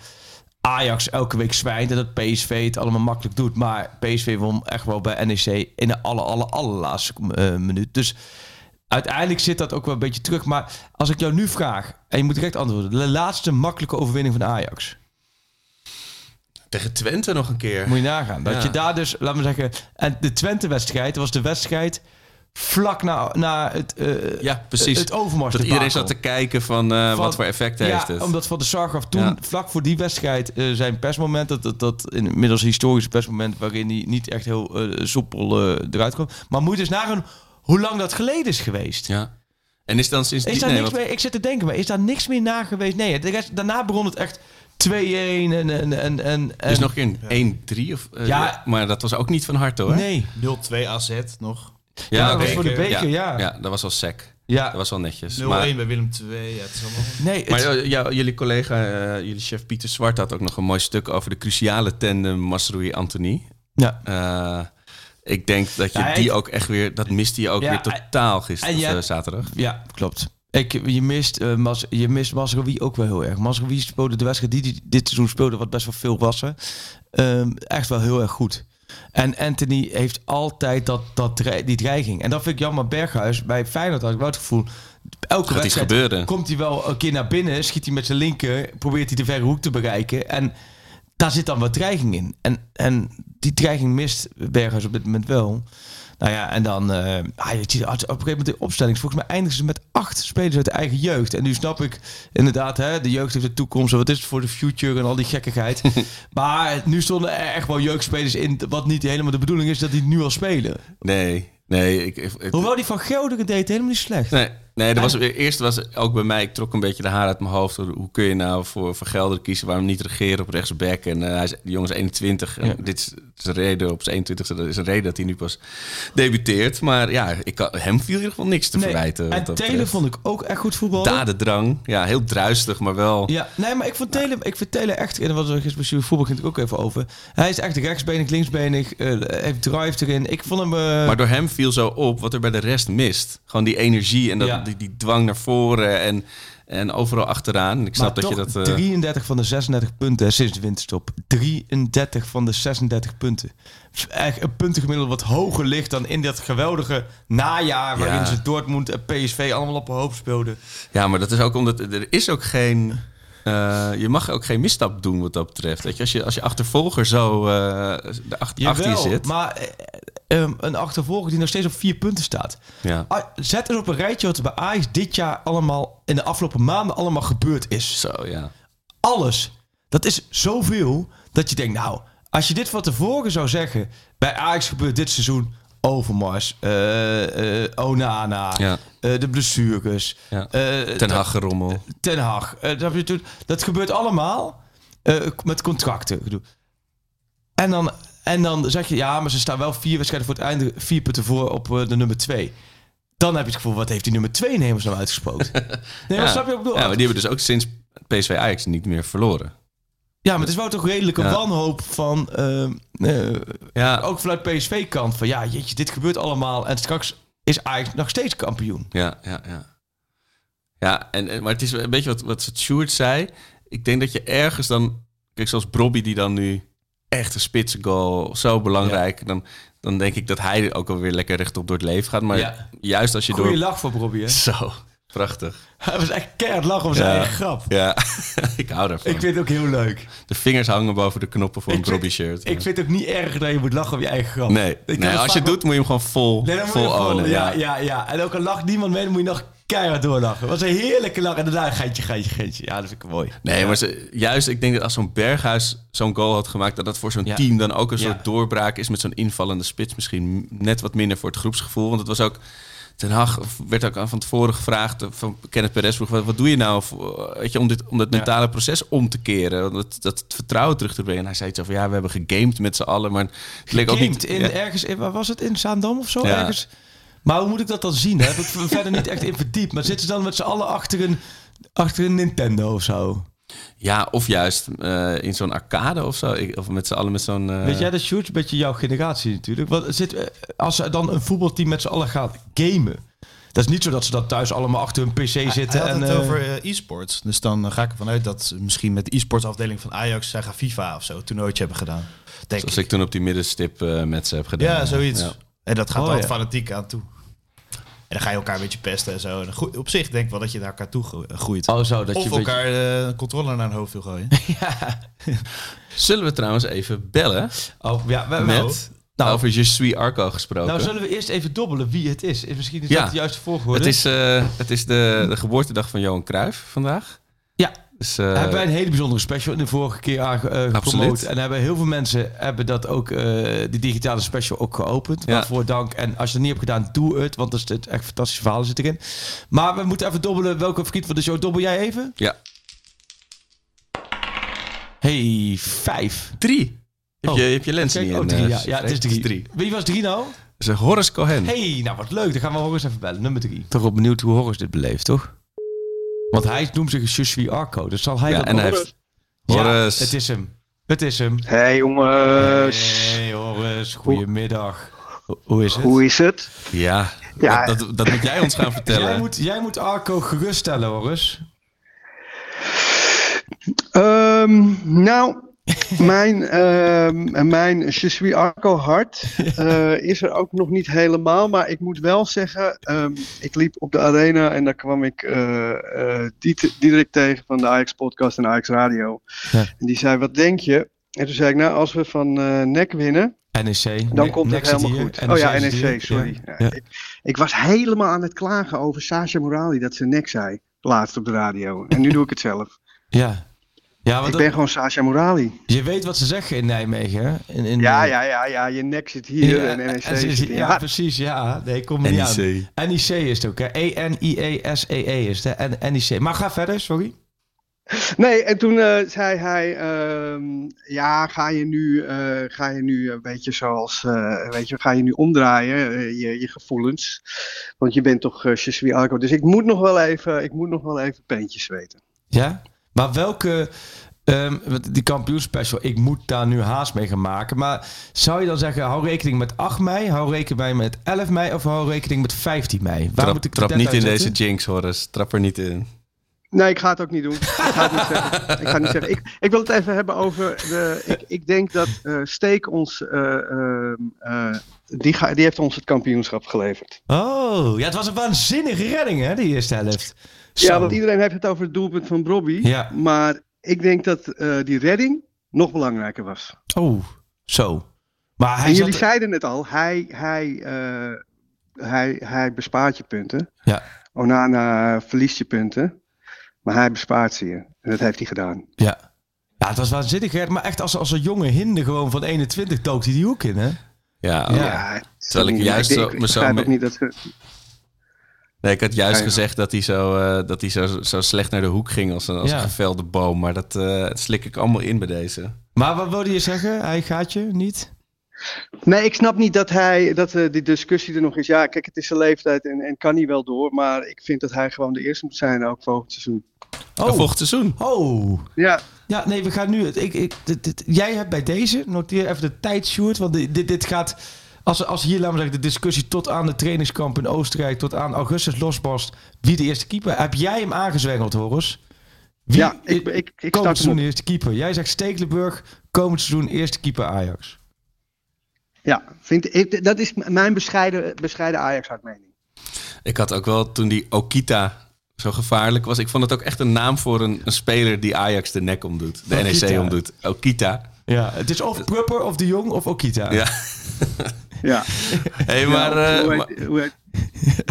Ajax elke week zwijnt en dat PSV het allemaal makkelijk doet. Maar PSV won echt wel bij NEC in de alle, alle, allerlaatste eh, minuut. Dus uiteindelijk zit dat ook wel een beetje terug. Maar als ik jou nu vraag, en je moet direct antwoorden. De laatste makkelijke overwinning van Ajax. Tegen Twente nog een keer. Moet je nagaan. Dat Ja. je daar dus, laten we zeggen... En de Twente-wedstrijd was de wedstrijd vlak na, na het, eh Ja, precies. het overmars. dat iedereen zat te kijken van, eh, Van- wat voor effect heeft ja, het. omdat Van de Sar gaf toen, Ja. vlak voor die wedstrijd, eh, zijn persmoment, dat, dat, dat inmiddels historisch persmoment, waarin hij niet echt heel soepel eruit kwam. Maar moet je eens nagaan hoe lang dat geleden is geweest. Ja. En is dan sinds Is die... daar nee, niks meer, ik zit te denken, maar is daar niks meer na geweest? Nee, de rest, daarna begon het echt 2-1 en... en, en, en, is en- nog een 1-3 of... eh, Ja. Maar dat was ook niet van harte hoor. Nee. 0-2 AZ nog. Ja, dat was voor de beker, ja. Ja, dat was wel sec. Ja. Dat was wel netjes. 0-1 Maar, bij Willem 2. Ja, het is allemaal... Nee, het- maar ja, ja, jullie collega, eh, jullie chef Pieter Zwart had ook nog een mooi stuk over de cruciale tandem Masroei-Anthony. ja. Eh, ik denk dat je Ja, die ook echt weer... Dat miste je ook Ja, weer totaal gisteren, of, eh, zaterdag. Ja, klopt. Ik, je mist, eh Mas, je mist ook wel heel erg. Masraoui speelde de wedstrijd die, die dit seizoen speelde, wat best wel veel was. hè, ehm, echt wel heel erg goed. En Anthony heeft altijd dat, dat, die dreiging. En dat vind ik jammer. Berghuis, bij Feyenoord had ik wel het gevoel... Elke Gaat wedstrijd komt hij wel een keer naar binnen, schiet hij met zijn linker, probeert hij de verre hoek te bereiken. En daar zit dan wat dreiging in. En, en die dreiging mist Berghuis op dit moment wel. Nou ja, en dan... ah, je ziet op een gegeven moment de opstelling. Volgens mij eindigen ze met acht spelers uit de eigen jeugd. En nu snap ik inderdaad, hè, de jeugd heeft de toekomst. en Wat is het voor de future en al die gekkigheid. maar nu stonden er echt wel jeugdspelers in... wat niet helemaal de bedoeling is dat die nu al spelen. Nee, nee. Ik, ik- ik- Hoewel die van Gelderen deed helemaal niet slecht. Nee, nee dat was, eerst was ook bij mij, ik trok een beetje de haar uit mijn hoofd. Hoe kun je nou voor, voor Gelder kiezen, waarom niet regeren op rechtsback? En eh, hij is, die jongen is 21. En Ja. dit is, is een reden op zijn 21 dat is een reden dat hij nu pas debuteert. Maar ja, ik kan, hem viel in ieder geval niks te Nee. verwijten. En betreft. vond ik ook echt goed voetballen. Dadendrang, ja, heel druistig, maar wel... Ja, nee, maar ik vond Taylor, ik Taylor echt, en wat er gisteren voetbal ging het ook even over. Hij is echt rechtsbenig, linksbenig, eh, heeft drive erin. Ik vond hem... eh, Maar door hem viel zo op wat er bij de rest mist. Gewoon die energie en dat, Ja. Die, die dwang naar voren. En En overal achteraan. Ik snap Maar dat je dat... eh, 33 van de 36 punten sinds de winterstop. 33 van de 36 punten. Echt een puntengemiddelde wat hoger ligt dan in dat geweldige najaar... waarin Ja. ze Dortmund en PSV allemaal op een hoop speelden. Ja, maar dat is ook omdat er is ook geen. eh, je mag ook geen misstap doen wat dat betreft. Weet je, als je, als je achtervolger zo eh de acht, achter je zit. maar eh, eh, een achtervolger die nog steeds op vier punten staat. Ja. Zet eens op een rijtje wat er bij Ajax dit jaar allemaal... in de afgelopen maanden allemaal gebeurd is. Zo, ja. alles. Dat is zoveel dat je denkt, nou, als je dit van tevoren zou zeggen, bij Ajax gebeurt dit seizoen Overmars, eh, eh, Onana, Ja. eh, de blessures, Ja. Ten Hag gerommel. Ten Hag. dat, dat gebeurt allemaal met contracten. En dan, en dan zeg je, ja, maar ze staan wel vier wedstrijden voor het einde, vier punten voor op eh, de nummer twee. Dan heb je het gevoel, wat heeft die nummer twee nemers nou uitgesproken? Nee, maar snap je ik bedoel? Ja, maar die hebben dus ook sinds PSV Ajax niet meer verloren. Ja, maar het is wel toch redelijk een Ja. wanhoop van... ehm, eh, Ja, ook vanuit PSV-kant van... Ja, jeetje, dit gebeurt allemaal. En straks is Ajax nog steeds kampioen. ja, ja, ja. Ja, en, en- maar het is een beetje wat, wat Sjoerd zei. Ik denk dat je ergens dan... Kijk, zoals Brobby die dan nu echt een spitsengoal, zo belangrijk. Dan, dan denk ik dat hij ook alweer lekker rechtop door het leven gaat. Maar Ja. juist als je Goeie door... lach voor Robbie, hè? Zo, prachtig. Hij was echt keihard lachen om zijn Ja. eigen grap. Ja, ik hou daarvan. Ik vind het ook heel leuk. De vingers hangen boven de knoppen voor Ik een vind- Brobby shirt. Ik vind het ook niet erg dat je moet lachen om je eigen grap. Nee, nee als je het doet moet je hem gewoon vol, Nee, je vol ownen. Ja, Ja, ja, ja. En ook al lacht niemand mee, dan moet je nog keihard doorlachen. Het was een heerlijke lach. En daarna geintje, geintje, geintje. Ja, dat vind ik mooi. Nee, maar ze, juist, ik denk dat als zo'n Berghuis zo'n goal had gemaakt... dat dat voor zo'n Ja. team dan ook een Ja. soort doorbraak is... met zo'n invallende spits misschien net wat minder voor het groepsgevoel. Want het was ook... Ten Hag werd ook aan van tevoren gevraagd van Kenneth Perez vroeg, wat, wat doe je nou weet je, om, dit, om dat mentale proces om te keren, dat, dat vertrouwen terug te brengen. En hij zei iets over, ja, we hebben gegamed met z'n allen, maar het leek ook niet... In ja. ergens, in, waar was het? In Zaandam of zo? Ja. Ergens? Maar hoe moet ik dat dan zien? Heb ik verder niet echt in verdiept. Maar zitten ze dan met z'n allen achter een, achter een Nintendo of zo? Ja, of juist eh, in zo'n arcade of zo. Ik- of met z'n allen met zo'n... eh, Weet jij, dat Sjoerd, een beetje jouw generatie natuurlijk. Wat, zit, eh, als ze dan een voetbalteam met z'n allen gaat gamen... Dat is niet zo dat ze dan thuis allemaal achter hun pc zitten. Hij had en, het over e-sports. Dus dan ga ik ervan uit dat ze misschien met de e-sports afdeling van Ajax... zij gaan FIFA of zo een toernooitje hebben gedaan. Denk Zoals ik. ik toen op die middenstip eh, met ze heb gedaan. Ja, zoiets. Ja. En dat gaat Oh, altijd ja. fanatiek aan toe. En dan ga je elkaar een beetje pesten en zo. En op zich denk ik wel dat je naar elkaar toe gro- groeit. Oh zo, dat of je een beetje- elkaar eh, een controller naar een hoofd wil gooien. Zullen we trouwens even bellen Oh, ja, we, met... Nou. over Je suis Arco gesproken. Nou, zullen we eerst even dobbelen wie het is? Is Misschien is Ja. dat de juiste volgorde. het is, eh, het is de, de geboortedag van Johan Cruijff vandaag. Dus, eh, hebben wij een hele bijzondere special in de vorige keer aange- eh. En hebben heel veel mensen hebben dat ook, eh die digitale special ook geopend. Ja. Waarvoor dank. En als je het niet hebt gedaan, doe het. Want er zit echt fantastische verhalen zitten erin. Maar we moeten even dobbelen. Welke vriend van de show dobbel jij even? Ja. Hey, vijf. Drie. Heb, Oh. je, heb je lens niet oh, drie, ja, ja, het is drie. drie. Wie was drie nou? Dat is Horace Cohen. hey, nou wat leuk. Dan gaan we Horus even bellen. Nummer drie. Toch benieuwd hoe Horus dit beleeft, toch? Want hij noemt zich Je suis Arco. Dus zal hij ja, dat en ook- hij heeft... Ja, Horace. het is hem. Het is hem. Hey jongens, Hey Horus, goedemiddag. Ho- Hoe is het? hoe is het? Ja, Ja. Dat, dat, dat moet jij ons gaan vertellen. Jij moet, jij moet Arco geruststellen, Horus. Ehm, nou, mijn, ehm, mijn Je suis Arco hart eh, is er ook nog niet helemaal. Maar ik moet wel zeggen, ehm, ik liep op de arena en daar kwam ik Diet- Diederik tegen van de Ajax podcast en Ajax Radio. Ja. En die zei, wat denk je? En toen zei ik, nou, als we van NEC winnen, NEC. dan komt het zit helemaal hier. goed. oh ja. NEC, sorry. Ja. Ik, ik was helemaal aan het klagen over Sasha Morali dat ze nek zei. Laatst op de radio. En nu doe ik het zelf. Ja. Ja, want ik dat- ben gewoon Sasha Morali. je weet wat ze zeggen in Nijmegen, hè? In, in, Ja, eh, ja, ja, ja. Je nek zit hier en NEC en ze- zit ja, hier. Ja, precies, ja. Nee, kom niet aan. NEC. NEC is het ook, hè? E E-N-I-E-S-E-E is het, hè? En NEC. Maar ga verder, sorry. Nee, en toen eh, zei hij, ehm, ja, ga je nu, eh, ga je nu een beetje zoals, eh, weet je, ga je nu omdraaien, eh, je, je gevoelens. Want je bent toch uh, Arco. Dus ik moet nog wel even, ik moet nog wel even peentjes weten. Ja? Maar welke... ehm, die kampioenspecial, ik moet daar nu haast mee gaan maken. Maar zou je dan zeggen, hou rekening met 8 mei, hou rekening met 11 mei of hou rekening met 15 mei? Waar Trap, moet ik de trap niet in deze jinx, Horace. Trap er niet in. Nee, ik ga het ook niet doen. Ik ga het niet zeggen. Ik, ga niet zeggen. Ik, ik wil het even hebben over. De, ik, ik denk dat eh Steek ons. eh, ehm, eh, die, ga, die heeft ons het kampioenschap geleverd. Oh, ja, het was een waanzinnige redding, hè, die eerste helft. Zo. Ja, want iedereen heeft het over het doelpunt van Bobby. Ja. Maar ik denk dat eh, die redding nog belangrijker was. Oh, zo. Maar hij en jullie zat... zeiden het al. Hij, hij, eh, hij, hij bespaart je punten. Ja. Onana verliest je punten. Maar hij bespaart ze je. En dat heeft hij gedaan. Ja. ja, het was waanzinnig, hè? maar echt als, als een jonge hinde gewoon van 21 dook hij die hoek in, hè? Ja, Ja. terwijl ik juist ik, zo, ik, me zo begrijp me- ook niet dat ze... Nee, ik had juist Ja, ja. gezegd dat hij, zo, eh, dat hij zo, zo slecht naar de hoek ging als een, als Ja. een gevelde boom. Maar dat, eh, dat slik ik allemaal in bij deze. Maar wat wilde je zeggen? Hij gaat je niet? Nee, ik snap niet dat hij dat eh, die discussie er nog is. Ja, kijk, het is zijn leeftijd en, en kan hij wel door. Maar ik vind dat hij gewoon de eerste moet zijn ook volgend seizoen. Oh. Volgend seizoen. Oh. Ja. Ja, nee, we gaan nu... Ik, ik, dit, dit- jij hebt bij deze, noteer even de tijd, Sjoerd. Want dit, dit, dit gaat... Als, als hier, laten we zeggen, de discussie tot aan de trainingskamp in Oostenrijk... tot aan augustus losbarst, wie de eerste keeper... Heb jij hem aangezwengeld, Horus? Wie Ja, ik, ik, ik komend seizoen de eerste keeper? Jij zegt Stekelenburg, komend seizoen eerste keeper Ajax. Ja, vind, ik, dat is mijn bescheiden, bescheiden Ajax-hartmening. Ik had ook wel toen die Okita zo gevaarlijk was. Ik vond het ook echt een naam voor een, een speler die Ajax de nek omdoet. De Okita. NEC omdoet. Okita. Ja, het is of Prupper of De Jong of Okita. Ja. Ja. Hey, maar, Ja, eh, hoe maar, heet- hoe heet-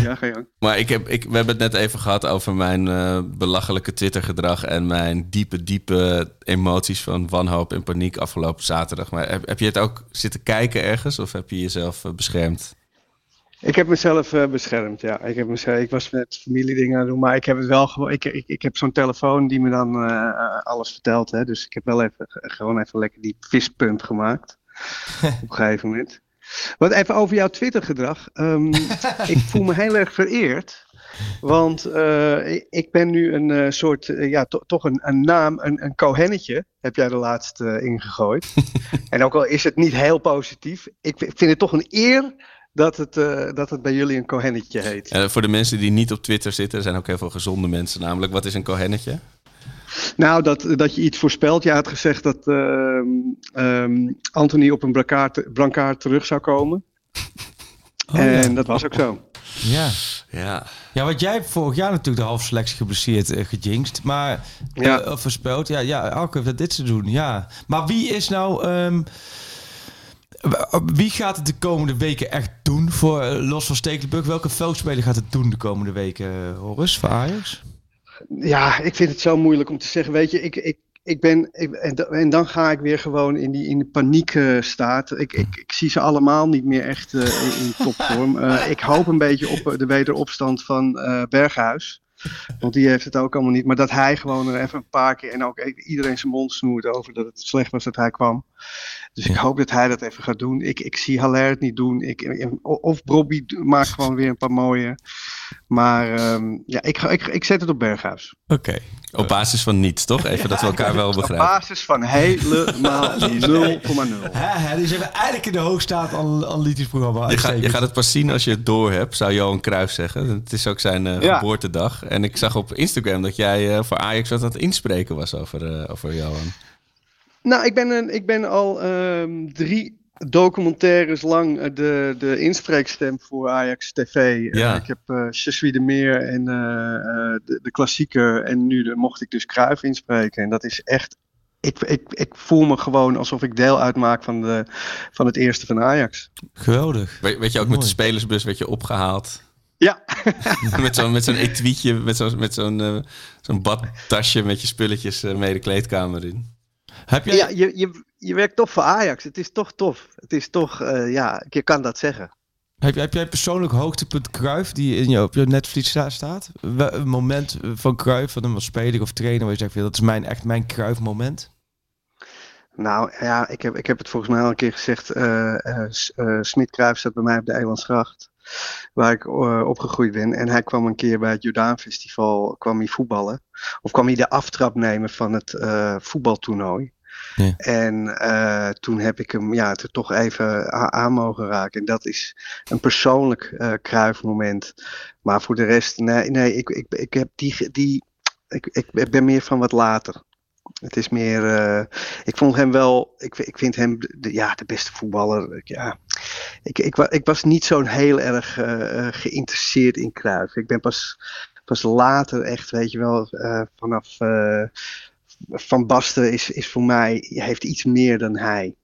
ja, ga je gang. maar ik heb, ik, we hebben het net even gehad over mijn eh, belachelijke Twitter-gedrag en mijn diepe, diepe emoties van wanhoop en paniek afgelopen zaterdag. Maar heb, heb je het ook zitten kijken ergens of heb je jezelf eh, beschermd? Ik heb mezelf beschermd, ja. Ik, heb mezelf, ik was met familiedingen aan het doen, maar ik heb het wel gewoon. Ik, ik, ik heb zo'n telefoon die me dan alles vertelt. Hè, dus ik heb wel even, gewoon even lekker die vispump gemaakt. op een gegeven moment. Wat even over jouw Twitter-gedrag. Ehm, ik voel me heel erg vereerd. Want eh, ik- ben nu een eh, soort, eh, ja, to- toch een, een naam, een, een kohennetje, heb jij er laatst eh, ingegooid. en ook al is het niet heel positief, ik vind het toch een eer dat het, eh, dat het bij jullie een kohennetje heet. Eh, voor de mensen die niet op Twitter zitten, er zijn ook heel veel gezonde mensen namelijk. Wat is een kohennetje? Nou, dat, dat je iets voorspelt. Je had gezegd dat ehm, ehm, Anthony op een brancard, brancard terug zou komen. Oh, en ja. dat was ook zo. Ja. Ja. Ja, want jij hebt vorig jaar natuurlijk de halve selectie geblesseerd uh, gejinxed. Maar, Ja. eh, of voorspeld. Ja, ja, Alke heeft dat dit te doen. Ja. Maar wie is nou... ehm, wie gaat het de komende weken echt doen voor eh, los van Stekelenburg? Welke veldspeler gaat het doen de komende weken, uh, Horus, voor Ajax? Ja, ik vind het zo moeilijk om te zeggen. Weet je, ik, ik, ik ben. En, da- en dan ga ik weer gewoon in die in de paniekstaat. Ik, ik, ik zie ze allemaal niet meer echt eh, in, topvorm. Eh, ik hoop een beetje op eh, de wederopstand van eh, Berghuis. Want die heeft het ook allemaal niet. Maar dat hij gewoon er even een paar keer. En ook iedereen zijn mond snoert over dat het slecht was dat hij kwam. Dus ik hoop dat hij dat even gaat doen. Ik, ik zie Haller het niet doen. Ik, of Bobby maakt gewoon weer een paar mooie. Maar ehm, ja, ik, ga- ik, ik zet het op Berghuis. Oké. Op basis van niets, toch? Even dat we elkaar wel Op begrijpen. basis van helemaal 0,0. Hè, hè, die zijn we eigenlijk in de hoogstaat an- analytisch programma. Je, gaat, je gaat het pas zien als je het door hebt, zou Johan Cruijff zeggen. Het is ook zijn eh, Ja. geboortedag. En ik zag op Instagram dat jij eh, voor Ajax wat aan het inspreken was over, eh, over Johan. Nou, ik ben, een, ik ben al ehm, drie documentaires lang eh, de, de inspreekstem voor Ajax TV. Ja. ik heb eh Je suis de Meer en eh, eh, de, de klassieker. En nu de, mocht ik dus Kruif inspreken. En dat is echt... Ik, ik, ik voel me gewoon alsof ik deel uitmaak van, de, van het eerste van Ajax. Geweldig. We- Weet je, ook met de spelersbus werd je opgehaald. Ja. met zo'n met zo'n etuietje, met zo'n met zo'n zo'n badtasje met je spulletjes eh, mee de kleedkamer in. Heb jij... Ja, je, je, je werkt toch voor Ajax. Het is toch tof. Het is toch, eh, ja, je kan dat zeggen. Heb, heb jij persoonlijk hoogtepunt Kruif die in je, op je netvlies sta- staat? Een moment van Kruif, van hem als speler of trainer, waar je zegt, dat is mijn, echt mijn Kruif moment. Nou ja, ik heb, ik heb het volgens mij al een keer gezegd. S- eh, Smit Kruijf staat bij mij op de Eilandsgracht. Waar ik opgegroeid ben. En hij kwam een keer bij het Jordaan Festival kwam hij voetballen. Of kwam hij de aftrap nemen van het eh, voetbaltoernooi. Ja. En eh, toen heb ik hem ja, er toch even aan mogen raken. En dat is een persoonlijk eh Kruijf moment. Maar voor de rest, nee, nee ik, ik, ik heb die, die ik, ik ben meer van wat later. Het is meer. ik vond hem wel. Ik, ik vind hem de, ja, de beste voetballer. Ik- Ja, ik, ik, ik was niet zo'n heel erg geïnteresseerd in Cruijff. Ik ben pas, pas later echt, weet je wel, eh, vanaf. eh, van Basten is, is voor mij. heeft iets meer dan hij.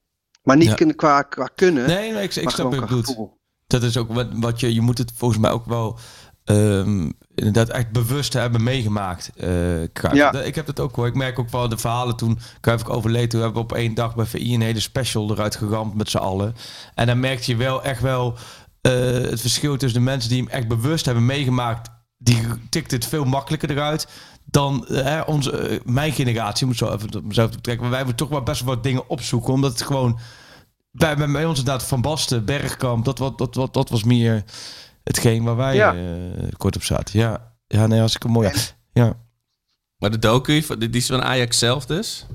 Maar niet Ja. kun- qua, qua kunnen. Nee, nee, ik, ik snap bedoelt. gevoel. Dat is ook wat, wat je... Je moet het volgens mij ook wel... ehm, inderdaad echt bewust hebben meegemaakt. eh. Ja. Ik heb dat ook hoor. Ik merk ook wel de verhalen toen Cruijff ook overleed. Toen hebben we op één dag bij VI een hele special eruit geramd met z'n allen. En dan merkte je wel echt wel het verschil tussen de mensen die hem echt bewust hebben meegemaakt. Die tikt het veel makkelijker eruit dan eh, hè, onze, eh, mijn generatie. Moet zo even op mezelf te betrekken. Maar wij hebben toch wel best wel wat dingen opzoeken. Omdat het gewoon bij, bij, bij ons inderdaad Van Basten, Bergkamp, dat, wat, dat, wat, dat was meer hetgeen waar wij Ja. eh, kort op zaten. Ja, ja nee, als ik een mooi. Ja. Maar de docu, die is van Ajax zelf dus?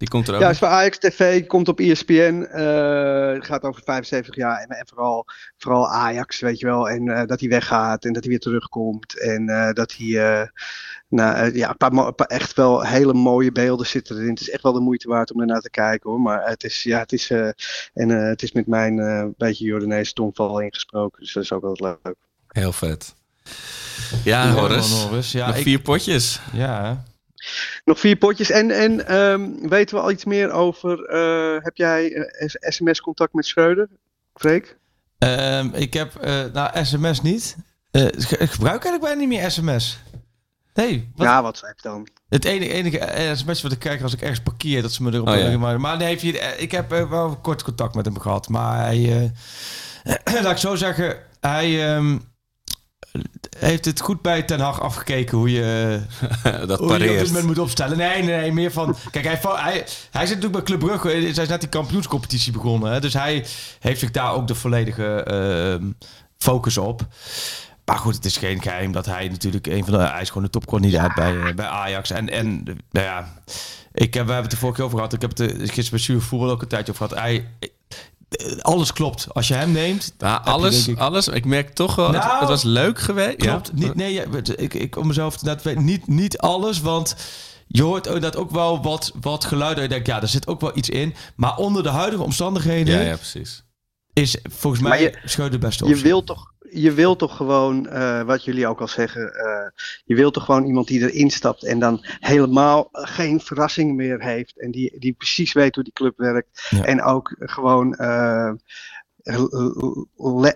Die komt er ook Ja, is voor Ajax TV, komt op ESPN. eh, het gaat over 75 jaar en, en vooral, vooral Ajax, weet je wel. En eh, dat hij weggaat en dat hij weer terugkomt. En eh, dat hij, eh, nou, eh, ja, een paar, mo- een paar echt wel hele mooie beelden zitten erin. Het is echt wel de moeite waard om ernaar te kijken hoor. Maar het is, ja, het is, eh, en, eh, het is met mijn eh, beetje Jordaanese tongval ingesproken. Dus dat is ook wel leuk. Heel vet. Ja, Horus. Horus. Ja, nog ik- vier potjes. Ja. Nog vier potjes. En, en ehm, weten we al iets meer over, eh, heb jij eh, sms-contact met Schreuder, Freek? Ehm, ik heb, eh nou, sms niet. Eh, ik gebruik eigenlijk bijna niet meer sms. Nee, wat, Ja, WhatsApp dan. het enige, enige sms wat ik krijg als ik ergens parkeer, dat ze me erop Oh, ja. maar, maar nee, heeft ik heb eh, wel kort contact met hem gehad. Maar hij, eh, laat ik zo zeggen, hij ehm, heeft het goed bij Ten Hag afgekeken hoe je, dat hoe je op dit pareert. moment moet opstellen. Nee, nee, nee, meer van... Kijk, hij, hij, hij zit natuurlijk bij Club Brugge. Hij is net die kampioenscompetitie begonnen. Hè? Dus hij heeft zich daar ook de volledige ehm, focus op. Maar goed, het is geen geheim dat hij natuurlijk een van de... Hij is gewoon de topkandidaat bij, eh, bij Ajax. En, en nou ja, ik heb, we hebben het er vorige keer over gehad. Ik heb het er gisteren bij Stuur Voetbal ook een tijdje over gehad. Hij, eh, alles klopt. Als je hem neemt... Je, alles, ik- alles. Ik merk toch wel, het, Nou, het was leuk geweest. Klopt. Ja? Niet, nee, ja, ik, ik om mezelf te niet, niet alles, want je hoort ook dat ook wel wat, wat geluiden. Je denkt, ja, er zit ook wel iets in. Maar onder de huidige omstandigheden Ja, ja, precies. Is volgens mij je- de beste Je optie. wilt toch, je wilt toch gewoon, eh, wat jullie ook al zeggen, eh, je wilt toch gewoon iemand die erin stapt en dan helemaal geen verrassing meer heeft. En die, die precies weet hoe die club werkt. Ja. En ook gewoon eh,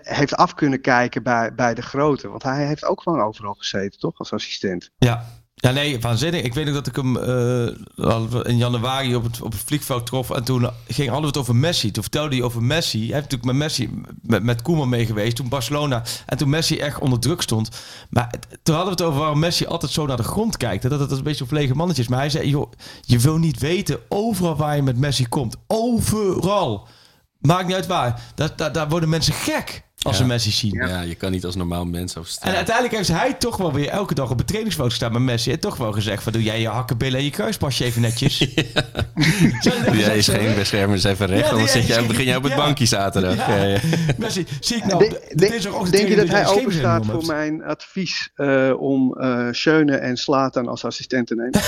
heeft af kunnen kijken bij, bij de grote. Want hij heeft ook gewoon overal gezeten, toch? Als assistent. Ja. Ja, nee, waanzinnig. Ik weet nog dat ik hem eh, in januari op het, op het vliegveld trof. En toen ging, we het over Messi. Toen vertelde hij over Messi. Hij heeft natuurlijk met Messi, met, met Koeman mee geweest. Toen Barcelona. En toen Messi echt onder druk stond. Maar toen hadden we het over waarom Messi altijd zo naar de grond kijkt. Dat het een beetje op lege mannetje is. Maar hij zei, joh, je wil niet weten overal waar je met Messi komt. Overal. Maakt niet uit waar. Daar, daar, daar worden mensen gek als Ja. ze Messi zien. Ja. je kan niet als normaal mens over En straat. uiteindelijk heeft hij toch wel weer elke dag op een trainingsfoto gestaan met Messi. En toch wel gezegd van doe jij je hakkenbillen en je kruispasje even netjes. Doe jij hebben? geen beschermers even recht, Ja, anders zit jij, begin jij op het ja. bankje zaterdag. Ja. Ja, ja. Messi, zie ik nou Denk- je dat hij een openstaat voor hebt? mijn advies eh, om eh Schöne en Slatan als assistent te nemen?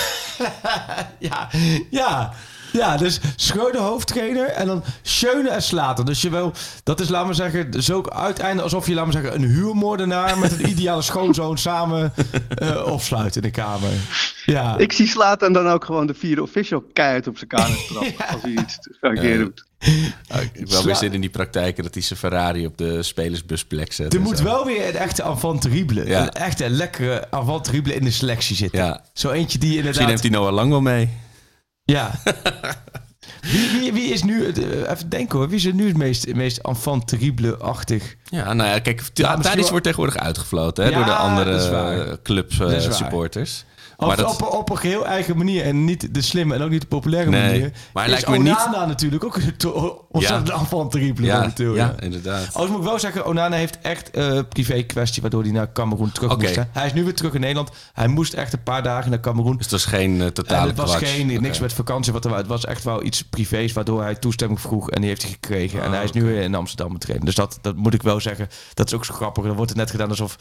ja, ja. Ja, dus Schreuder hoofdtrainer en dan Schöne en Slater. Dus je wil, dat is, laten we zeggen, zo uiteindelijk alsof je, laten we zeggen, een huurmoordenaar met een ideale schoonzoon samen eh opsluit in de kamer. Ja. Ik zie Slatan dan ook gewoon de vierde official keihard op zijn kamer trappen als hij iets verkeerd doet. Oh, ik heb wel weer zin in die praktijken dat hij zijn Ferrari op de spelersbusplek zet. Er moet zo. wel weer een echte avant terrible, Ja. een echte lekkere avant terrible in de selectie zitten. Ja. Zo eentje die inderdaad... Misschien neemt hij Noah Lang wel mee. Ja. wie, wie, wie is nu, het, eh, even denken hoor, wie is er nu het meest, meest enfant terrible-achtig? Ja, nou ja, kijk, Ja, Thadis wordt tegenwoordig uitgefloten hè, Ja, door de andere is waar. eh, club supporters. Dat- op, op een geheel eigen manier en niet de slimme en ook niet de populaire Nee, manier. maar hij is lijkt me niet- Onana natuurlijk ook ontzettend ja, momenteel. ja, Ja. inderdaad. Overigens moet ik wel zeggen, Onana heeft echt eh privé kwestie waardoor hij naar Cameroen terug Oké. moest. hè. Hij is nu weer terug in Nederland. Hij moest echt een paar dagen naar Cameroen. Dus het was geen eh, En totale het was geen, niks met vakantie. Wat er, het was echt wel iets privés waardoor hij toestemming vroeg. En die heeft hij gekregen. en Ah, hij is nu weer in Amsterdam trainen. Dus dat, dat moet ik wel zeggen. Dat is ook zo grappig. Dan wordt het net gedaan alsof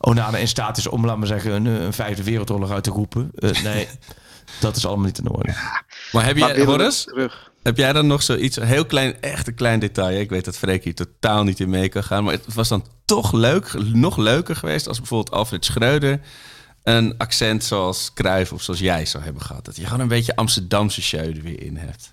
Onana in staat is om, laat maar zeggen, een, een vijfde wereldoorlog uit te roepen. Eh, nee, dat is allemaal niet in orde. Maar heb Maar jij, terug? heb jij dan nog zoiets, een heel klein, echt een klein detail. Ik weet dat Freek hier totaal niet in mee kan gaan. Maar het was dan toch leuk, nog leuker geweest als bijvoorbeeld Alfred Schreuder een accent zoals Cruijff of zoals jij zou hebben gehad. Dat je gewoon een beetje Amsterdamse show er weer in hebt.